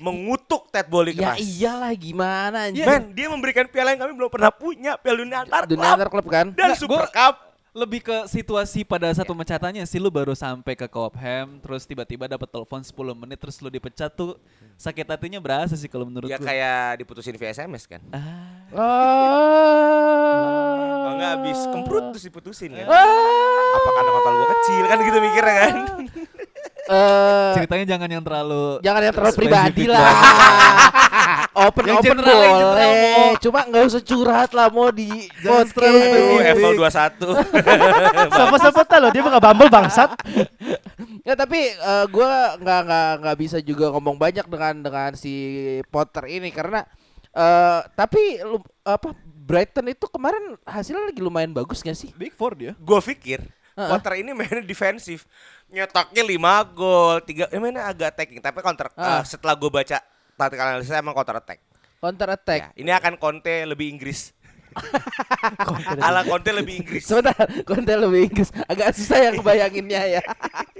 mengutuk Ted Boli ya keras. iyalah gimana anjing Men, dia memberikan piala yang kami belum pernah punya, Piala Dunia Antar dunia Club antar klub kan dan Nggak, Super gua- Cup. Lebih ke situasi pada satu pemecatannya sih lu baru sampai ke Cobham terus tiba-tiba dapat telepon 10 menit terus lu dipecat tuh sakit hatinya berasa sih kalau menurut Ya lu. kayak diputusin via SMS kan. oh Oh enggak habis kemprut terus diputusin kan. Apa karena gua kecil kan gitu mikirnya kan. Eh, Ceritanya jangan yang terlalu jangan yang terlalu pribadi lah open Yang open general general, boleh Mo. cuma nggak usah curhat lah mau di podcast Aduh, spesifik. Evel 21. Sempet-sempet loh dia bukan Bumble bangsat. Ya tapi eh, gua nggak nggak nggak bisa juga ngomong banyak dengan dengan si Potter ini karena eh tapi lu, apa Brighton itu kemarin hasilnya lagi lumayan bagus gak sih? Big Four dia. gue pikir Heeh. Potter ini mainnya defensif nyetaknya 5 gol tiga eh, mainnya agak attacking tapi counter Ah. eh, setelah gue baca tactical analysis emang counter attack Counter Ya, attack. ini akan Conte lebih Inggris ala Conte lebih Inggris Sebentar, konten lebih Inggris. Agak susah yang kebayanginnya ya.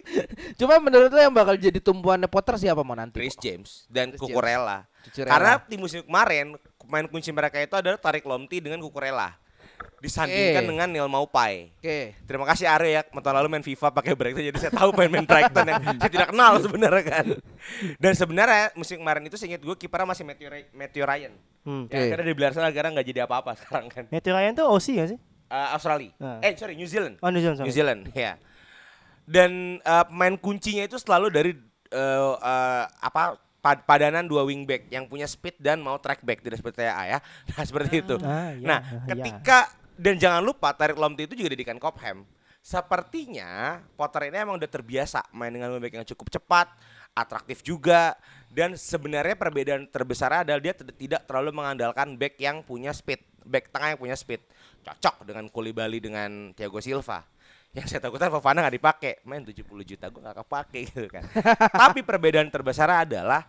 Cuma menurut lo yang bakal jadi tumpuannya Potter siapa mau nanti? Chris James dan Chris Cucurella Cucurella. karena di musim kemarin pemain kunci mereka itu adalah Tarik Lomti dengan Cucurella disandingkan Oke. dengan Neil Maupay. Oke. Terima kasih Are ya, tahun lalu main FIFA pakai Brighton jadi saya tahu pemain Brighton yang saya tidak kenal sebenarnya kan. Dan sebenarnya musim kemarin itu seingat gue kipernya masih Matthew, Ry- Matthew Ryan. Hmm. Ya, akhirnya di Arsenal sekarang nggak jadi apa-apa sekarang kan. Matthew Ryan tuh OC gak sih? Eh, Australia. Ah. Eh sorry New Zealand. Oh, New Zealand. sorry. New Zealand, ya. Dan eh, pemain kuncinya itu selalu dari eh, eh, apa pad- padanan dua wingback yang punya speed dan mau track back tidak seperti ya. Nah, seperti itu. Ah, iya, nah, iya. ketika dan jangan lupa Tarik Lomti itu juga didikan Cobham. Sepertinya Potter ini emang udah terbiasa main dengan wingback yang cukup cepat, atraktif juga dan sebenarnya perbedaan terbesar adalah dia tidak terlalu mengandalkan back yang punya speed, back tengah yang punya speed. Cocok dengan Koulibaly dengan Thiago Silva. Yang saya takutkan Fofana nggak dipakai, main 70 juta gue nggak kepake gitu kan. Tapi perbedaan terbesar adalah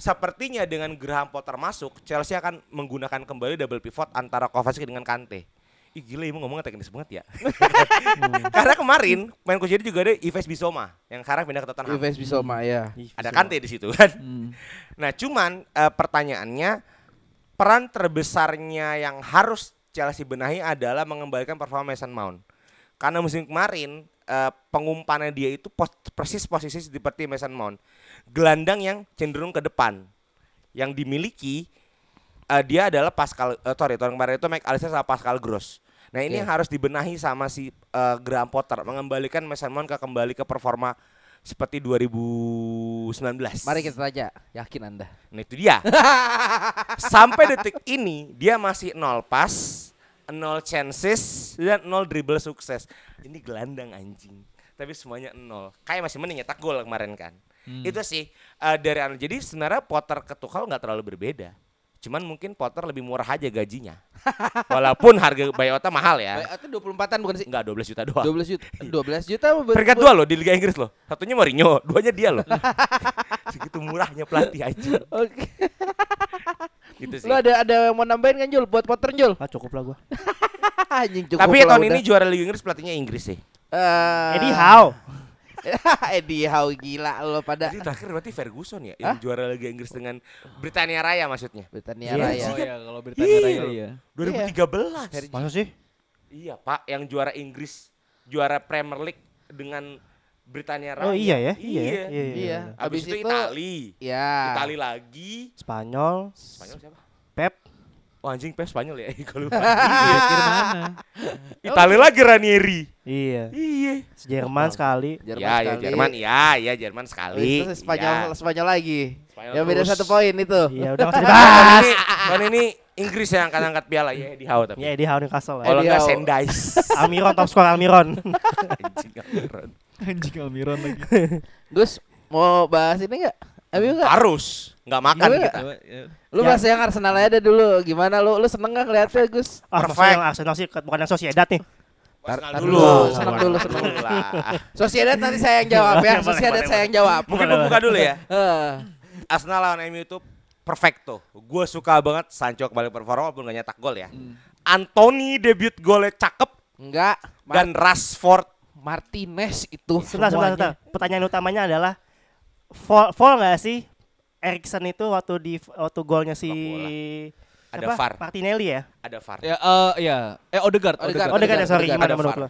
sepertinya dengan Graham Potter masuk, Chelsea akan menggunakan kembali double pivot antara Kovacic dengan Kante. Ih gila emang ngomongnya teknis banget ya. Karena kemarin main kunci juga ada Ives Bisoma yang sekarang pindah ke Tottenham. Yves Bisoma ya. Ada Kante di situ kan. Hmm. Nah, cuman eh, pertanyaannya peran terbesarnya yang harus Chelsea benahi adalah mengembalikan performa Mason Mount. Karena musim kemarin eh, pengumpannya dia itu pos- persis posisi seperti Mason Mount. Gelandang yang cenderung ke depan. Yang dimiliki eh, dia adalah Pascal eh, sorry tahun kemarin itu Mike Allister sama Pascal Gross. Nah, ini yang harus dibenahi sama si eh, Graham Potter mengembalikan Mason Mount ke kembali ke performa seperti 2019. Mari kita tanya, yakin Anda? Nah itu dia. Sampai detik ini dia masih nol pas, nol chances dan nol dribble sukses. Ini gelandang anjing. Tapi semuanya nol. Kayak masih mending nyetak gol kemarin kan. Itu sih eh, dari anu. Jadi sebenarnya Potter ke Tuchel nggak terlalu berbeda. Cuman mungkin Potter lebih murah aja gajinya. Walaupun harga Bayota mahal ya. Itu 24-an bukan sih? Enggak 12 juta doang. 12 juta. 12 juta Peringkat dua loh di Liga Inggris loh. Satunya Mourinho, duanya dia loh. Segitu murahnya pelatih aja. Oke. Gitu sih. Lu ada ada yang mau nambahin kan Jul buat Potter Jul? Ah, cukup lah gua. Anjing cukup. Tapi tahun udah. ini juara Liga Inggris pelatihnya Inggris sih. Eh, Eddie Howe. Eddie Howe gila lo pada Jadi terakhir berarti Ferguson ya yang juara Liga Inggris dengan Britania Raya maksudnya. Britania Iya, Raya. Oh iya kalau Britania Raya iya. 2013. Masa sih? Iya, Pak, yang juara Inggris, juara Premier League dengan Britania Raya. Oh iya ya? Iya. Iya. Iya. Iya. Habis Habis itu, itu- Itali. Ya. Itali lagi. Spanyol, Spanyol siapa? Oh anjing Pep Spanyol ya. Gue lupa. Pikir mana? Itali lagi Ranieri. Iya. Iya. Jerman sekali. Jerman ya, ya sekali. Jerman, ya, ya Jerman sekali. Itu Spanyol Ya. Spanyol lagi. Spanyol ya beda terus. satu poin itu. Iya, udah usah dibahas. ini, tahun ini Inggris yang akan angkat piala ya di Howe tapi. Ya, Eddie Howe Newcastle Kalau lah. Eddie enggak. Sendais. Almiron top skor Almiron. Anjing Almiron. Anjing Almiron lagi. Gus mau bahas ini enggak? MU enggak? Harus, nggak makan Gimana? kita. Lu Ya. bahas yang Arsenal aja dulu. Gimana lu? Lu seneng gak ngeliatnya Gus? Ah, Perfect. yang Arsenal sih bukan yang Sociedad nih. Tar- dulu. senang dulu, senang dulu lah. Sociedad nanti saya yang jawab ya. Sociedad saya yang jawab. Mungkin buka dulu ya. Eh, Arsenal lawan MU itu perfecto. Gue suka banget Sancho kembali performa walaupun gak nyetak gol ya. Anthony debut golnya cakep enggak. dan Rashford Martinez itu Sebentar, sebentar, sebentar. Pertanyaan utamanya adalah fall, fall nggak sih Erikson itu waktu di waktu golnya si Ada siapa? VAR. Martinelli ya? ada VAR. Ya eh ya. Eh Odegaard, Odegaard. Odegaard. Oh, dekat ya, sorry, Odegaard. gimana Ada menurut VAR. lo?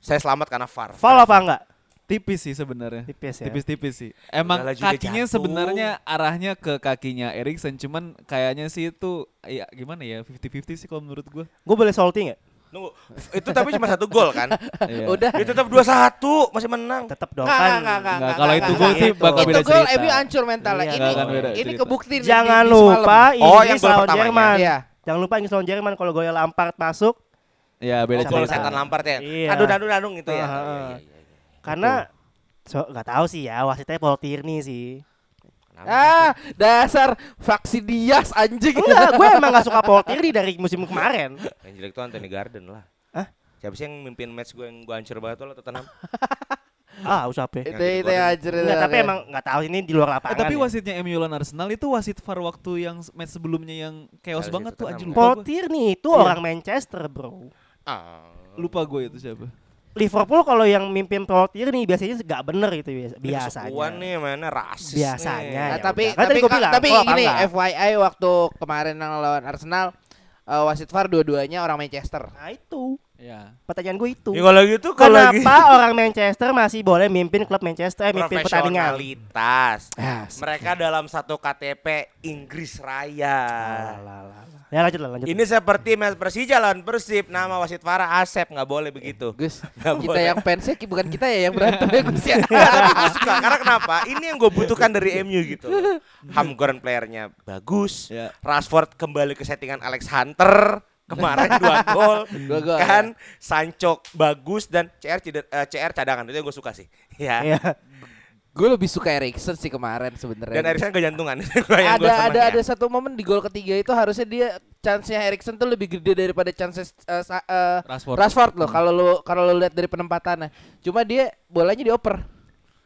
Saya selamat karena VAR. Fall apa enggak? Tipis sih sebenarnya. Tipis ya. Tipis-tipis sih. Emang Udahlah kakinya jatuh. sebenarnya arahnya ke kakinya Erikson, cuman kayaknya sih itu ya gimana ya 50-50 sih kalau menurut gua. Gue boleh salty nggak? Nunggu. Itu tapi cuma satu gol kan? Iya. Udah. Dia tetap 2-1, masih menang. Tetap dong kan. nggak, nggak, nggak, Enggak, kalau itu gol sih Itu. bakal beda Itu gol cerita. MU hancur mentalnya. Iya, Ini ini cerita. kebukti Jangan lupa. Oh, Inggris gol lawan. Jerman. Iya. Jangan lupa Inggris lawan Jerman kalau Goya Lampard masuk Ya beda Oh, gol cerita. setan Lampard ya. Iya. Aduh, aduh, aduh gitu ya. Iya, iya, iya, iya. karena so nggak tahu sih ya wasitnya Paul Tierney sih. Kenapa? Ah, dasar faksi Dias anjing. Enggak, gue emang gak suka Paul Tierney dari musim kemarin. Yang jelek tuh Anthony Garden lah. Hah? Siapa sih yang mimpin match gue yang gue hancur banget tuh lo Tottenham? Ah, usah apa? itu itu yang hancur itu. Enggak, tapi emang nggak tahu ini di luar Eh, lapangan. tapi ya. wasitnya MU lawan Arsenal itu wasit VAR waktu yang match sebelumnya yang chaos banget tuh ya. Paul gua. Tierney itu Iya. orang Manchester, bro. Ah. Lupa gue itu siapa. Liverpool kalau yang mimpin Paul Tierney biasanya nggak bener gitu biasa- biasanya. kesukuan nih mana rasis Biasanya, nih. Nah, ya tapi. Kan tapi ka- bilang, tapi gini enggak? FYI waktu kemarin yang lawan Arsenal eh, wasit VAR dua-duanya orang Manchester. Nah itu Ya. pertanyaan gue itu. Ya, kalau gitu kalau lagi Kenapa orang Manchester masih boleh mimpin klub Manchester, eh, mimpin pertandingan? profesionalitas. Ah, Mereka dalam satu KTP Inggris Raya. Lah, lah, lah. Ya lanjut lah, lanjut. Ini seperti match Persija lawan Persib, nama wasit VAR Asep nggak boleh begitu. Gus, Nggak kita boleh. yang fansnya bukan kita ya yang berantem ya Gus ya. Nggak, tapi gue suka karena kenapa? Ini yang gue butuhkan dari MU gitu. Hamgorn playernya bagus. Ya. Rashford kembali ke settingan Alex Hunter kemarin dua gol. Dua gol, kan Sancho bagus dan CR ceder- eh, CR cadangan itu yang gue suka sih. Ya. Iya. Gue lebih suka Erikson sih kemarin sebenarnya. Dan Erikson kejantungan. Yang ada gua ada ya. ada satu momen di gol ketiga itu harusnya dia chance-nya Erikson tuh lebih gede daripada chances eh, sa- eh, Rashford. Rashford loh kalau lu kalau lu lihat dari penempatannya. Cuma dia bolanya dioper.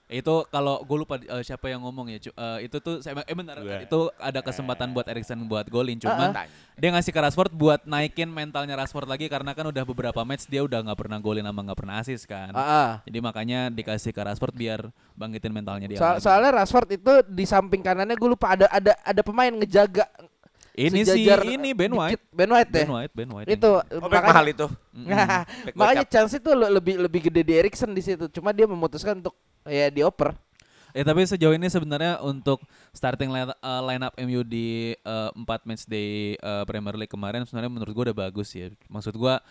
Itu kalau gue lupa eh, siapa yang ngomong ya, cu- eh, itu tuh saya eh benar Gua. itu ada kesempatan buat Erikson buat golin cuman Uh-uh. dia ngasih ke Rashford buat naikin mentalnya Rashford lagi karena kan udah beberapa match dia udah nggak pernah golin sama nggak pernah asis kan. Ah, ah. Jadi makanya dikasih ke Rashford biar bangkitin mentalnya dia. Soal- lagi. soalnya Rashford itu di samping kanannya gue lupa ada ada ada pemain ngejaga ini sih sejajar ini. Ben White. Ben White ya. Ben White, Ben White. Itu Oh, back mahal itu. Back makanya gocap. chance itu le- lebih lebih gede di Erikson di situ. Cuma dia memutuskan untuk ya dioper. Eh tapi sejauh ini sebenarnya untuk starting line, uh, lineup MU di uh, 4 match day uh, Premier League kemarin sebenarnya menurut gua udah bagus ya. Maksud gua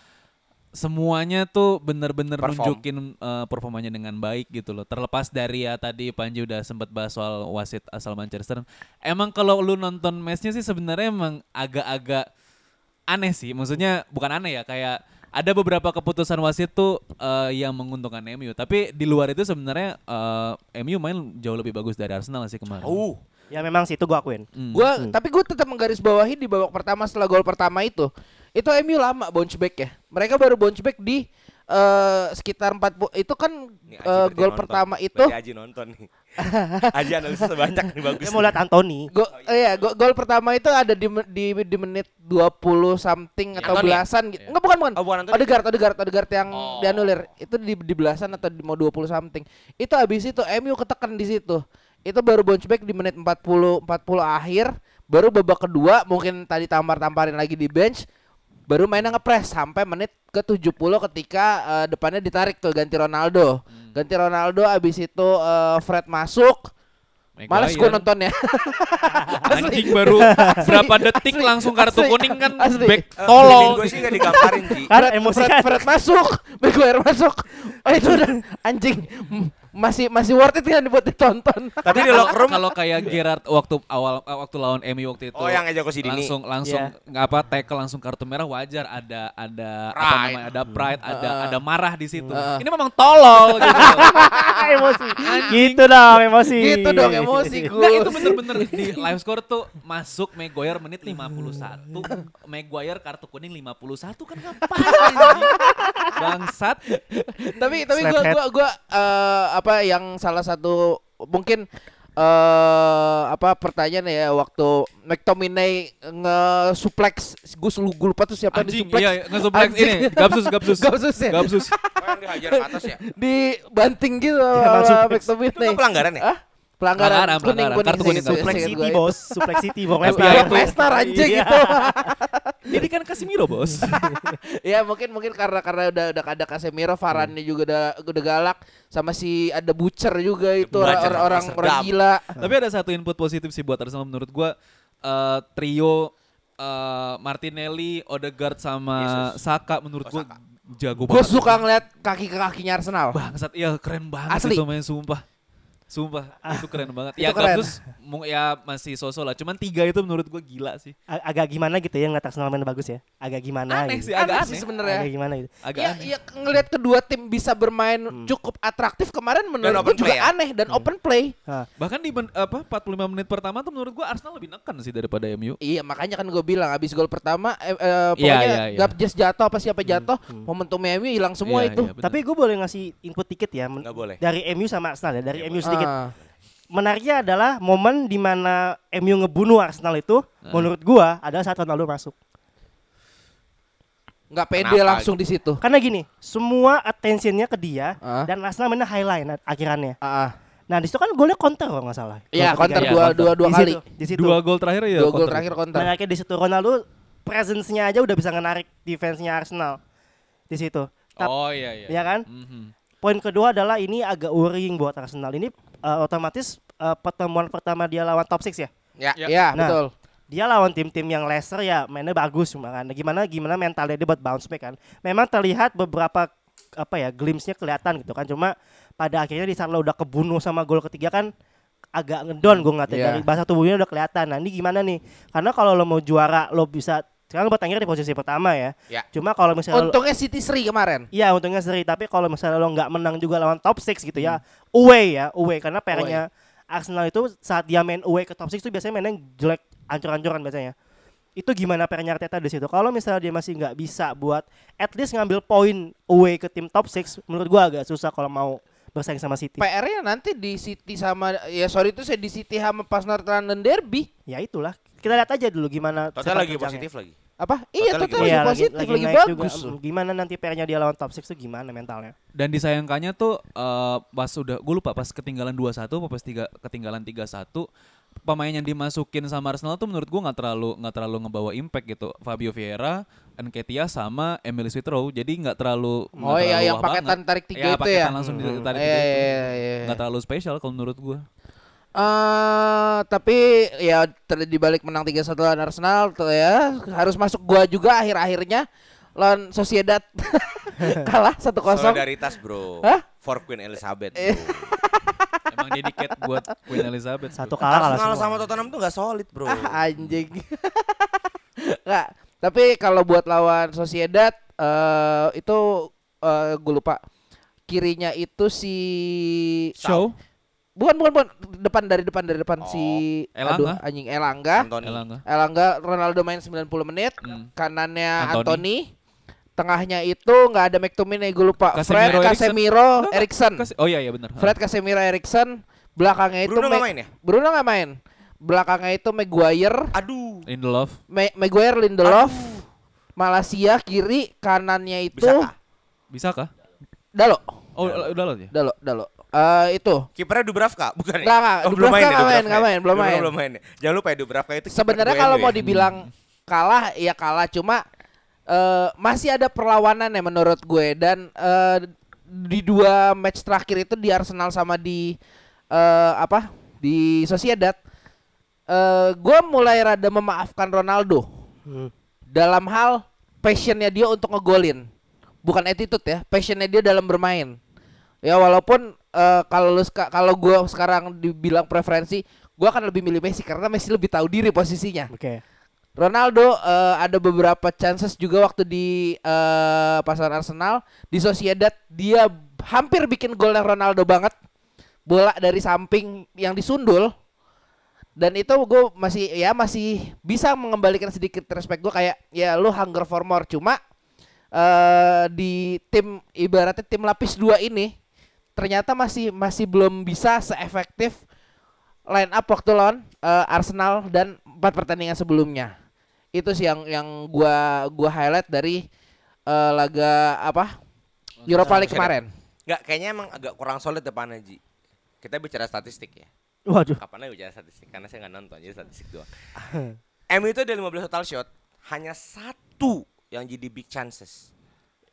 semuanya tuh bener-bener Perform. nunjukin uh, performanya dengan baik gitu loh. Terlepas dari ya tadi Panji udah sempat bahas soal wasit asal Manchester. Emang kalau lu nonton matchnya sih sebenarnya emang agak-agak aneh sih. Maksudnya bukan aneh ya kayak ada beberapa keputusan wasit tuh eh, yang menguntungkan MU. Tapi di luar itu sebenarnya eh, MU main jauh lebih bagus dari Arsenal sih kemarin. Uh, Ya memang sih itu gue akuin. Hmm. Gua tapi gue tetap menggarisbawahi di babak pertama setelah gol pertama itu. Itu MU lama bounce back ya. Mereka baru bounce back di eh, sekitar 40 itu kan eh, berarti gol nonton. pertama itu Berarti Aji nonton nih. Aji analisis banyak nih bagus. Mau lihat Anthony. Go, eh, iya, go- gol pertama itu ada di di di menit 20 something atau Anthony? belasan gitu. Enggak bukan bukan. Oh, bukan Anthony. Odegaard, Odegaard, Odegaard yang Oh. dianulir. Itu di di belasan atau di mau 20 something. Itu habis itu MU ketekan di situ. Itu baru bounce back di menit 40 40 akhir, baru babak kedua mungkin tadi tampar-tamparin lagi di bench. Baru mainnya ngepres sampai menit ke 70 ketika eh, depannya ditarik tuh ganti Ronaldo. Hmm. Ganti Ronaldo habis itu eh, Fred masuk. Maguire. Males gue nontonnya. Anjing baru berapa detik Asli. langsung kartu Asli. kuning kan Asli. back Eh, tolol. gue sih gak digambarin Ji. Fred, emosi Fred, kan. Fred masuk, Maguire masuk. Oh itu udah anjing. Masih masih worth it kan buat ditonton. Tapi di locker room Kalau kayak Gerrard waktu awal eh, waktu lawan MU waktu itu Oh, yang Ejako Sidini. langsung langsung Iya. nggak apa tackle langsung kartu merah wajar ada ada apa Pride. namanya ada pride ada Heeh. ada marah di situ. Heeh. Ini memang tolol gitu. emosi. Gitu dong emosi. Gitu dong emosi gue. Enggak itu bener-bener di live score tuh masuk Maguire menit 51 Maguire kartu kuning 51 kan ngapain anjing? Bangsat tapi tapi gua Slaphead. gua gua eh, apa yang salah satu mungkin eh apa pertanyaan ya waktu McTominay nge-suplex gue gue lupa tuh siapa yang Anjing di-suplex. iya nge-suplex Anjing. ini Gabsus Gabsus Gabsus ya? Gabsus Oh, yang dihajar ke atas ya. dibanting gitu Emang sama suplex. McTominay. Itu kan pelanggaran ya? Hah? Pelanggaran, Pelanggaran, kuning, pelanggaran. kuning, Kartu kuning, seingat- Suplex seingat City gue. bos, Suplex City bos Tapi Lesnar. ya Lesnar anjing Iya. itu. Ini kan Casemiro bos ya mungkin mungkin karena karena udah udah ada Casemiro, Varane juga udah udah galak sama si ada Butcher juga itu orang Butcher, orang, orang, Amsterdam. orang gila. Tapi ada satu input positif sih buat Arsenal menurut gua eh, trio eh, Martinelli, Odegaard sama Yesus. Saka menurut Oh, gua Saka. jago Gue banget. suka ngeliat kaki ke kakinya Arsenal. bangsat iya keren banget Asli. itu main sumpah. Sumpah, itu keren banget. Itu Ya keren. Mu- ya masih sosok lah. Cuman tiga itu menurut gua gila sih. A- Agak gimana gitu ya ngeliat Arsenal main bagus ya. Agak gimana Aneh gitu. sih, agak Aneh aneh. sih sebenarnya. Agak gimana gitu. Agak Ya, aneh. ya ngelihat kedua tim bisa bermain cukup atraktif kemarin menurut gue juga ya? aneh dan open play. Bahkan di men- apa 45 menit pertama tuh menurut gua Arsenal lebih nekan sih daripada MU. Iya makanya kan gue bilang abis gol pertama eh, eh, Iya, pokoknya iya, iya. gap just jatuh apa siapa jatuh momentum MU hilang semua Iya, itu. iya, bener. Tapi gue boleh ngasih input dikit ya. men- Nggak boleh. Dari MU sama Arsenal ya. Dari MU sedikit. Ah. Menariknya adalah momen di mana MU ngebunuh Arsenal itu, menurut gua adalah saat Ronaldo masuk. nggak pede Kenapa langsung di situ. Karena gini, semua attentionnya ke dia Ah. dan Arsenal mainnya highline akhirannya. Ah. Nah di situ kan golnya counter kalau nggak salah. Iya counter. Iya, dua counter. dua dua kali. di situ. Dua gol terakhir ya. Dua gol counter. terakhir counter. Menariknya di situ Ronaldo presence-nya aja udah bisa menarik defense-nya Arsenal di situ. Tap- Oh iya iya. Iya kan? Mhm. Poin kedua adalah ini agak worrying buat Arsenal. Ini eh, otomatis eh, pertemuan pertama dia lawan top 6 ya. Ya. Ya. Ya, Nah, betul. Dia lawan tim-tim yang lesser ya mainnya bagus cuma kan. Gimana gimana mentalnya dia buat bounce back kan. Memang terlihat beberapa apa ya glimpse-nya kelihatan gitu kan. Cuma pada akhirnya di saat lo udah kebunuh sama gol ketiga kan agak ngedon gue ngeliatnya Iya. dari bahasa tubuhnya udah kelihatan. Nah ini gimana nih? Karena kalau lo mau juara lo bisa sekarang bertengger di posisi pertama ya. Ya. Cuma kalau misalnya lo- Untungnya City Sri kemarin. Iya untungnya seri tapi kalau misalnya lo nggak menang juga lawan top 6 gitu ya away ya away karena PR-nya Arsenal itu saat dia main away ke top 6 itu biasanya mainnya jelek ancur-ancuran biasanya itu gimana PR-nya Arteta di situ kalau misalnya dia masih nggak bisa buat at least ngambil poin away ke tim top 6 menurut gua agak susah kalau mau bersaing sama City PR-nya nanti di City sama ya sorry itu saya di City sama pas North London Derby. ya itulah kita lihat aja dulu gimana Total lagi terjangnya. positif lagi. Apa? Iya, lagi total Iya, lagi positif, lagi, naik bagus. juga. Gimana nanti PR-nya dia lawan top 6 itu gimana mentalnya? Dan disayangkannya tuh eh, pas udah gue lupa pas ketinggalan 2-1 apa pas tiga, ketinggalan 3-1 pemain yang dimasukin sama Arsenal tuh menurut gua nggak terlalu nggak terlalu ngebawa impact gitu. Fabio Vieira, Nketiah sama Emily Smith Rowe. Jadi nggak terlalu Oh iya terlalu yang paketan banget. tarik tiga ya, itu paketan ya. langsung Hmm. ditarik Iya, tiga itu. iya, iya. Nggak terlalu spesial kalau menurut gua. Eh, tapi ya ter- di balik menang 3-1 lawan Arsenal tuh ya harus masuk gua juga akhir-akhirnya lawan Sociedad kalah 1-0. Solidaritas bro. Hah? For Queen Elizabeth. Eh. Bro. Emang dedicated buat Queen Elizabeth. Satu kalah kalah Arsenal sama Tottenham tuh gak solid bro. Ah, anjing. Nggak, tapi kalau buat lawan Sociedad eh itu eh gue lupa kirinya itu si Show. Bukan bukan bukan depan dari depan dari depan Oh, si Elanga. aduh anjing Elanga Anthony. Elanga. Elanga Ronaldo main 90 menit Hmm. kanannya Anthony. Anthony tengahnya itu nggak ada McTominay gue lupa Fred Casemiro, Eriksen. Casemiro Eriksen Kas- Oh iya iya benar. Fred Casemiro Eriksen belakangnya itu Bruno nggak Ma- main ya? Bruno nggak main belakangnya itu Maguire Aduh. Lindelof. Ma- Maguire Lindelof Malaysia kiri kanannya itu Bisa kah? Bisa kah? Dalo Oh udah loh ya. Dalo Dalo Eh itu Kipernya Dubravka bukan ya? Nggak, nggak. Oh, belum Dubravka main ya, nggak main, ya? main, belum main. Belum main. ya? Jangan lupa ya Dubravka itu sebenarnya kalau mau ya. dibilang kalah ya kalah cuma eh masih ada perlawanan ya menurut gue dan eh, di dua match terakhir itu di Arsenal sama di eh, apa di Sociedad eh gue mulai rada memaafkan Ronaldo Hmm. dalam hal passionnya dia untuk ngegolin bukan attitude ya passionnya dia dalam bermain ya walaupun eh, kalau lu kalau gue sekarang dibilang preferensi gue akan lebih milih Messi karena Messi lebih tahu diri posisinya. Oke. Ronaldo eh, ada beberapa chances juga waktu di eh, pasar Arsenal. Di Sociedad dia hampir bikin gol yang Ronaldo banget. Bola dari samping yang disundul. Dan itu gue masih ya masih bisa mengembalikan sedikit respect gue kayak ya lu hunger for more. Cuma eh di tim ibaratnya tim lapis dua ini ternyata masih masih belum bisa seefektif line up waktu lawan eh, Arsenal dan empat pertandingan sebelumnya itu sih yang yang gua gua highlight dari eh, laga apa Europa League kemarin Nggak, kayaknya emang agak kurang solid depannya Ji. Kita bicara statistik ya. Waduh. Kapan aja bicara statistik karena saya nggak nonton jadi statistik doang. MU itu ada 15 total shot, hanya satu yang jadi big chances.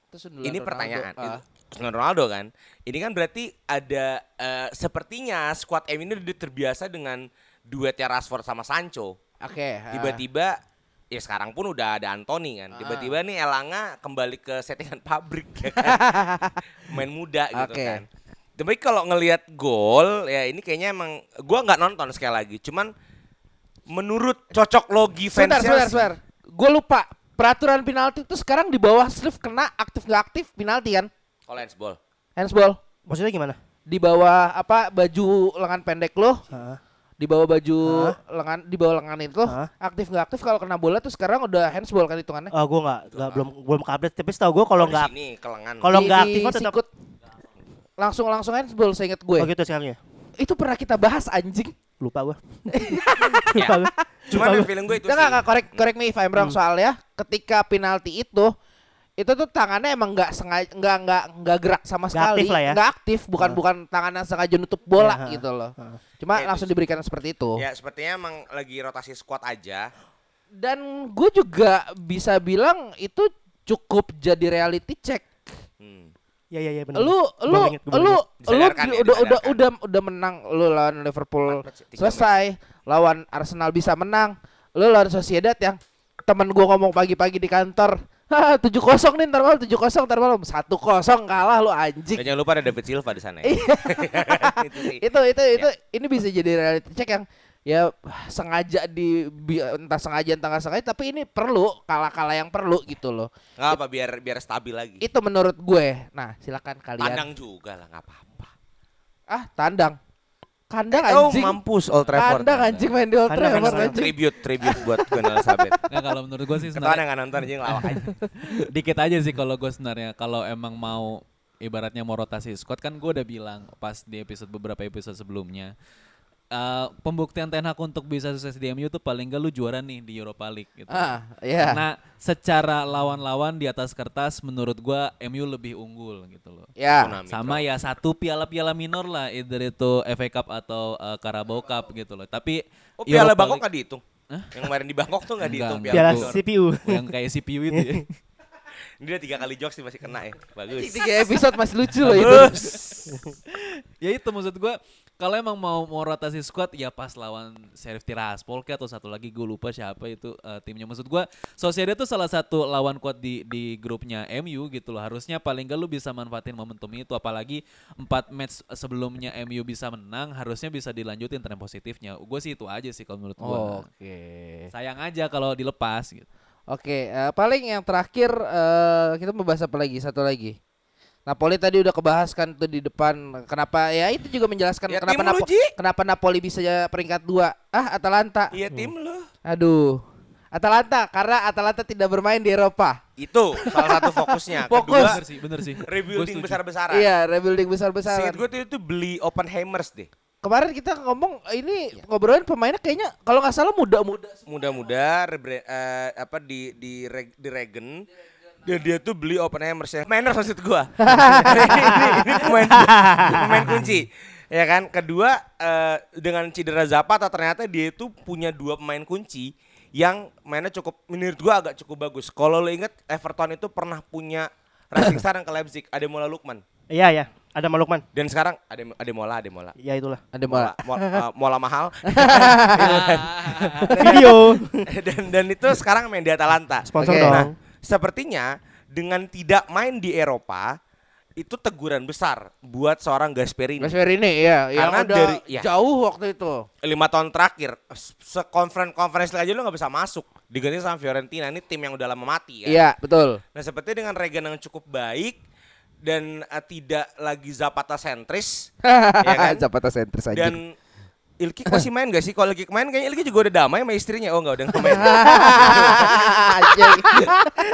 Itu Ini pertanyaan. Ah. Itu sundulan Ronaldo kan. Ini kan berarti ada eh, sepertinya squad MU ini udah terbiasa dengan duetnya Rashford sama Sancho. Oke. ah. Tiba-tiba ya sekarang pun udah ada Anthony kan. Ah. Tiba-tiba nih Elanga kembali ke settingan pabrik ya kan. Main muda gitu Oke. kan. Tapi kalau ngelihat gol ya ini kayaknya emang gua nggak nonton sekali lagi. Cuman menurut cocok logi fans Sebentar, sebentar, sebentar. Gue lupa peraturan penalti itu sekarang di bawah sleeve kena aktif nggak aktif penalti kan? Kalau handsball. Handsball. Maksudnya gimana? Di bawah apa baju lengan pendek lo, Hah? di bawah baju lengan di bawah lengan itu Hah? aktif nggak aktif kalau kena bola tuh sekarang udah handsball kan hitungannya. Ah, gue nggak, nggak belum belum update. Tapi setahu gue kalau nggak, sini kelengan. kalau nggak aktif tetap. sikut langsung langsung handsball saya ingat gue. Oh gitu sekarang ya. Itu pernah kita bahas anjing. Lupa gue. Lupa gue. Yang feeling gue itu Enggak sih. enggak correct correct me if I'm wrong soalnya ketika penalti itu itu tuh tangannya emang nggak sengaja nggak nggak nggak gerak sama Nggak sekali aktif lah ya. nggak aktif bukan Heeh. bukan tangan yang sengaja nutup bola Ya, gitu loh heeh. cuma Ya, langsung itu- diberikan seperti itu Ya sepertinya emang lagi rotasi squad aja. dan gue juga bisa bilang itu cukup jadi reality check. Hmm. Ya ya ya benar. Lu lu inget, lu inget. lu ya, udah udah udah udah menang lu lawan Liverpool selesai, lawan Arsenal bisa menang. Lu lawan Sociedad yang temen gua ngomong pagi-pagi di kantor, "Hah, 7-0 nih ntar malam 7-0 ntar malam 1-0 kalah lu anjing." Dan jangan lupa ada David Silva di sana ya. Iya. itu itu itu itu ini bisa jadi reality check yang ya sengaja di bi- entah sengaja entah nggak sengaja tapi ini perlu kala-kala yang perlu gitu loh Nggak apa biar biar stabil lagi. itu menurut gue nah silakan kalian Tandang juga lah nggak apa-apa. ah tandang kandang Oh anjing mampus Old Trafford. kandang anjing main di Old Kandang, Trafford kandang. anjing Tribute tribute buat Queen Elizabeth. Nah, kalau menurut gue sih sebenarnya yang nggak nonton anjing lawak aja. dikit aja sih kalau gue sebenarnya kalau emang mau ibaratnya mau rotasi squad kan gue udah bilang pas di episode beberapa episode sebelumnya eh, pembuktian Ten Hag untuk bisa sukses di MU tuh paling gak lu juara nih di Europa League gitu. ah ya Karena secara lawan-lawan di atas kertas menurut gua MU lebih unggul gitu loh. ya Tsunami, Sama ya satu piala-piala minor lah either itu FA Cup atau eh, Carabao Cup gitu loh. Tapi Oh piala Europa Bangkok League- nggak dihitung. Yang kemarin di Bangkok tuh nggak Enggak, dihitung enggak. Piala minor. CPU. yang kayak CPU itu ya. Ini udah tiga kali jokes sih masih kena ya. Bagus. tiga episode masih lucu loh itu ya itu maksud gua kalau emang mau mau rotasi squad ya pas lawan Sheriff Tiraspol kayak atau satu lagi gue lupa siapa itu eh, timnya. Maksud gua Sociedad itu salah satu lawan kuat di di grupnya MU gitu loh. Harusnya paling gak lu bisa manfaatin momentum itu apalagi empat match sebelumnya MU bisa menang harusnya bisa dilanjutin tren positifnya. Gue sih itu aja sih kalau menurut gua. Oke. Sayang aja kalau dilepas gitu. Oke, eh, paling yang terakhir eh, kita mau bahas apa lagi? Satu lagi. Napoli tadi udah kebahas kan tuh di depan. Kenapa ya itu juga menjelaskan Ya, kenapa lu, Napo- Ji. kenapa Napoli bisa ya peringkat dua. Ah, Atalanta. Iya tim lo. Aduh. Atalanta karena Atalanta tidak bermain di Eropa. Itu salah satu fokusnya. Fokus. Kedua, bener sih bener sih rebuilding besar-besaran. Iya, rebuilding besar-besaran. Seingat gue tuh itu beli open hammers deh. Kemarin kita ngomong ini Iya. ngobrolin pemainnya kayaknya kalau nggak salah muda-muda. Muda-muda eh, apa di di reg- di Regen dan dia tuh beli open hammers ya. Mainers maksud gua. ini, ini pemain pemain kunci. Ya kan? Kedua eh, dengan cedera Zapata ternyata dia itu punya dua pemain kunci yang mainnya cukup menurut gua agak cukup bagus. Kalau lo inget Everton itu pernah punya Racing Star yang ke Leipzig, ada Mola Lukman. Iya ya, ada Malukman. Dan sekarang ada ada Mola, ada Mola. Ya itulah. Ada Mola, bola. mola, eh, mola mahal. Video dan dan itu sekarang main di Atalanta. sponsor Oke. dong. Nah, sepertinya dengan tidak main di Eropa itu teguran besar buat seorang Gasperini. Mas ini ya, yang Karena udah dari- ya. jauh waktu itu. Lima tahun terakhir, se-conference conference aja lu nggak bisa masuk. Diganti sama Fiorentina, ini tim yang udah lama mati ya. Iya, betul. Nah seperti dengan Regan yang cukup baik dan eh, tidak lagi Zapata sentris, ya kan? Zapata sentris aja. Dan Ilkik masih main gak sih? Kalau Ilkik main kayaknya Ilkik juga udah damai sama istrinya. Oh enggak, udah nggak main. Anjing.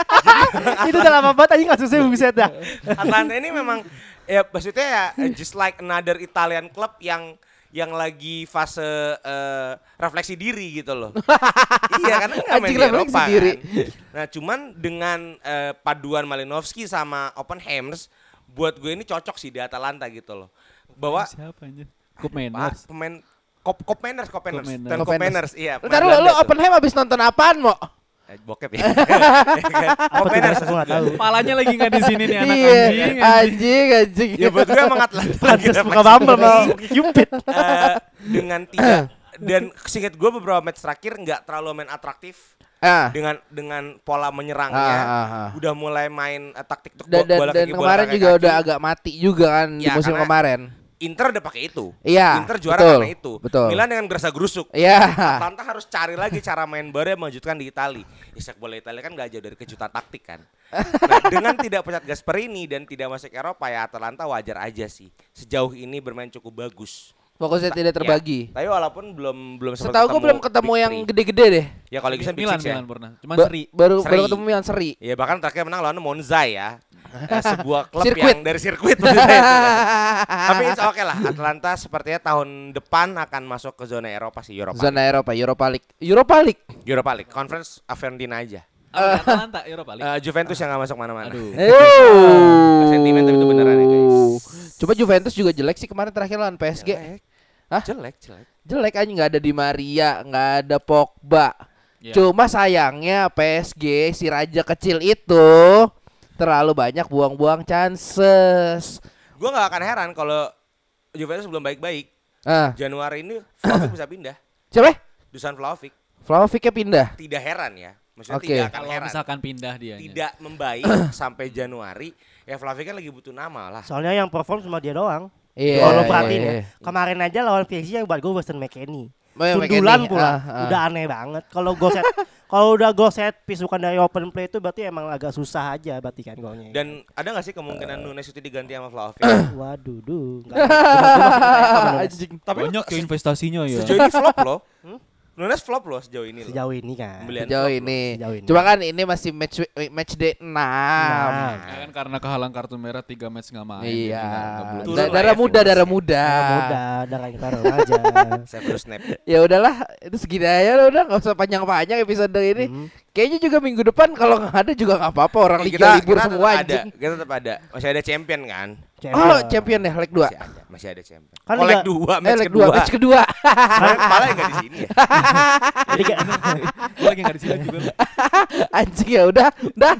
Itu udah lama banget anjing kasusnya buset dah. Atlanta ini memang ya maksudnya ya just like another Italian club yang yang lagi fase eh, refleksi diri gitu loh. iya karena nggak main di refleksi Eropa diri. kan. Nah cuman dengan eh, paduan Malinowski sama Oppenheimers buat gue ini cocok sih di Atalanta gitu loh. Bahwa siapa aja Manners pemain Cop Cop Manners, Cop Manners, dan Cop Cop Manners. Iya. Ntar pemain lu, lu. Oppenheim abis nonton apaan, Mo? Eh, bokep ya. Tuh Manners. nggak tahu. Palanya lagi nggak di sini nih anak Iya, anjing. anjing, anjing. ya buat gue emang Atlanta lagi buka Bumble diri. mau Cupid. Eh, dengan tidak dan singkat gue beberapa match terakhir nggak terlalu main atraktif Ah. dengan dengan pola menyerangnya Ah, ah, ah. udah mulai main eh, taktik tuk Dan, dan, bola dan kaki, bola kemarin kaki, juga kaki. udah agak mati juga kan di Ya, musim karena- kemarin. Inter udah pakai itu Iya, Inter juara betul, karena itu betul. Milan dengan gerasa gerusuk Iya. Atlanta harus cari lagi cara main baru yang melanjutkan di Itali. Isak bola Italia kan gak jauh dari kejutan taktik kan. Nah, dengan tidak pecat Gasperini dan tidak masuk Eropa ya Atalanta wajar aja sih. Sejauh ini bermain cukup bagus. Fokusnya tidak terbagi. Ya, tapi walaupun belum belum sempat Setahu gue belum ketemu yang gede-gede deh. Ya kalau bisa Big Milan ya. Milan pernah cuman Ba- seri baru Seri. baru ketemu yang seri. Ya bahkan terakhir menang lawan Monza ya. Eh, sebuah klub Sirkuit. yang dari sirkuit itu. Tapi it's oke lah. Atlanta sepertinya tahun depan akan masuk ke zona Eropa sih Eropa. Zona Eropa, Europa League. Europa League. Europa League. Conference Fiorentina aja. Oh, Atalanta Eropa League. Eh, Juventus yang gak masuk mana-mana. Aduh. Oh. Sentimen tapi itu beneran ya, guys. Coba Juventus juga jelek sih kemarin terakhir lawan PSG. Jelek. Hah? Jelek, jelek. Jelek aja nggak ada Di Maria, nggak ada Pogba. Iya. Cuma sayangnya PSG si raja kecil itu terlalu banyak buang-buang chances. Gue nggak akan heran kalau Juventus belum baik-baik. Ah, Januari ini Vlahovic bisa pindah. siapa? Dusan Vlahovic. Vlahovicnya pindah. Tidak heran ya. Maksudnya Oke. tidak akan Kalau heran. misalkan pindah dia. Tidak membaik sampai Januari. Ya Vlahovic kan lagi butuh nama lah. Soalnya yang perform cuma dia doang. Iya. Kalau lo iya, perhatiin iya. ya, kemarin aja lawan PSG yang buat gue Weston McKennie. Oh, Sundulan McKennie. pula, Ah, ah. udah aneh banget. Kalau go set, kalau udah go set piece bukan dari open play itu berarti emang agak susah aja berarti kan golnya. Dan ada nggak sih kemungkinan Nunes itu diganti sama Vlahovic? Waduh, duh. Tapi Banyak ya investasinya ya. sejauh ini flop loh. Nunes flop loh sejauh ini loh. Sejauh ini kan. Pembelian Sejauh ini. Sejauh ini. Cuma kan ini masih match match day 6. Nah. Ya kan karena kehalang kartu merah 3 match nggak main. Iya. Da- lah darah ya muda, darah muda. Nah, mudah, darah kita aja. Saya terus snap. Ya udahlah, itu segini aja lah, udah nggak usah panjang-panjang episode ini. Hmm. Kayaknya juga minggu depan kalau nggak ada juga nggak apa-apa orang liga libur kita semua tetap ada, anjing. kita tetap ada. Masih ada champion kan? Oh, champion ya leg 2. Masih ada, masih ada champion. Kan oh, leg liga- 2, Eh match leg 2, kedua. match kedua. Malah enggak di sini ya. Liga, Gua lagi nggak di sini juga. Anjing ya udah, udah.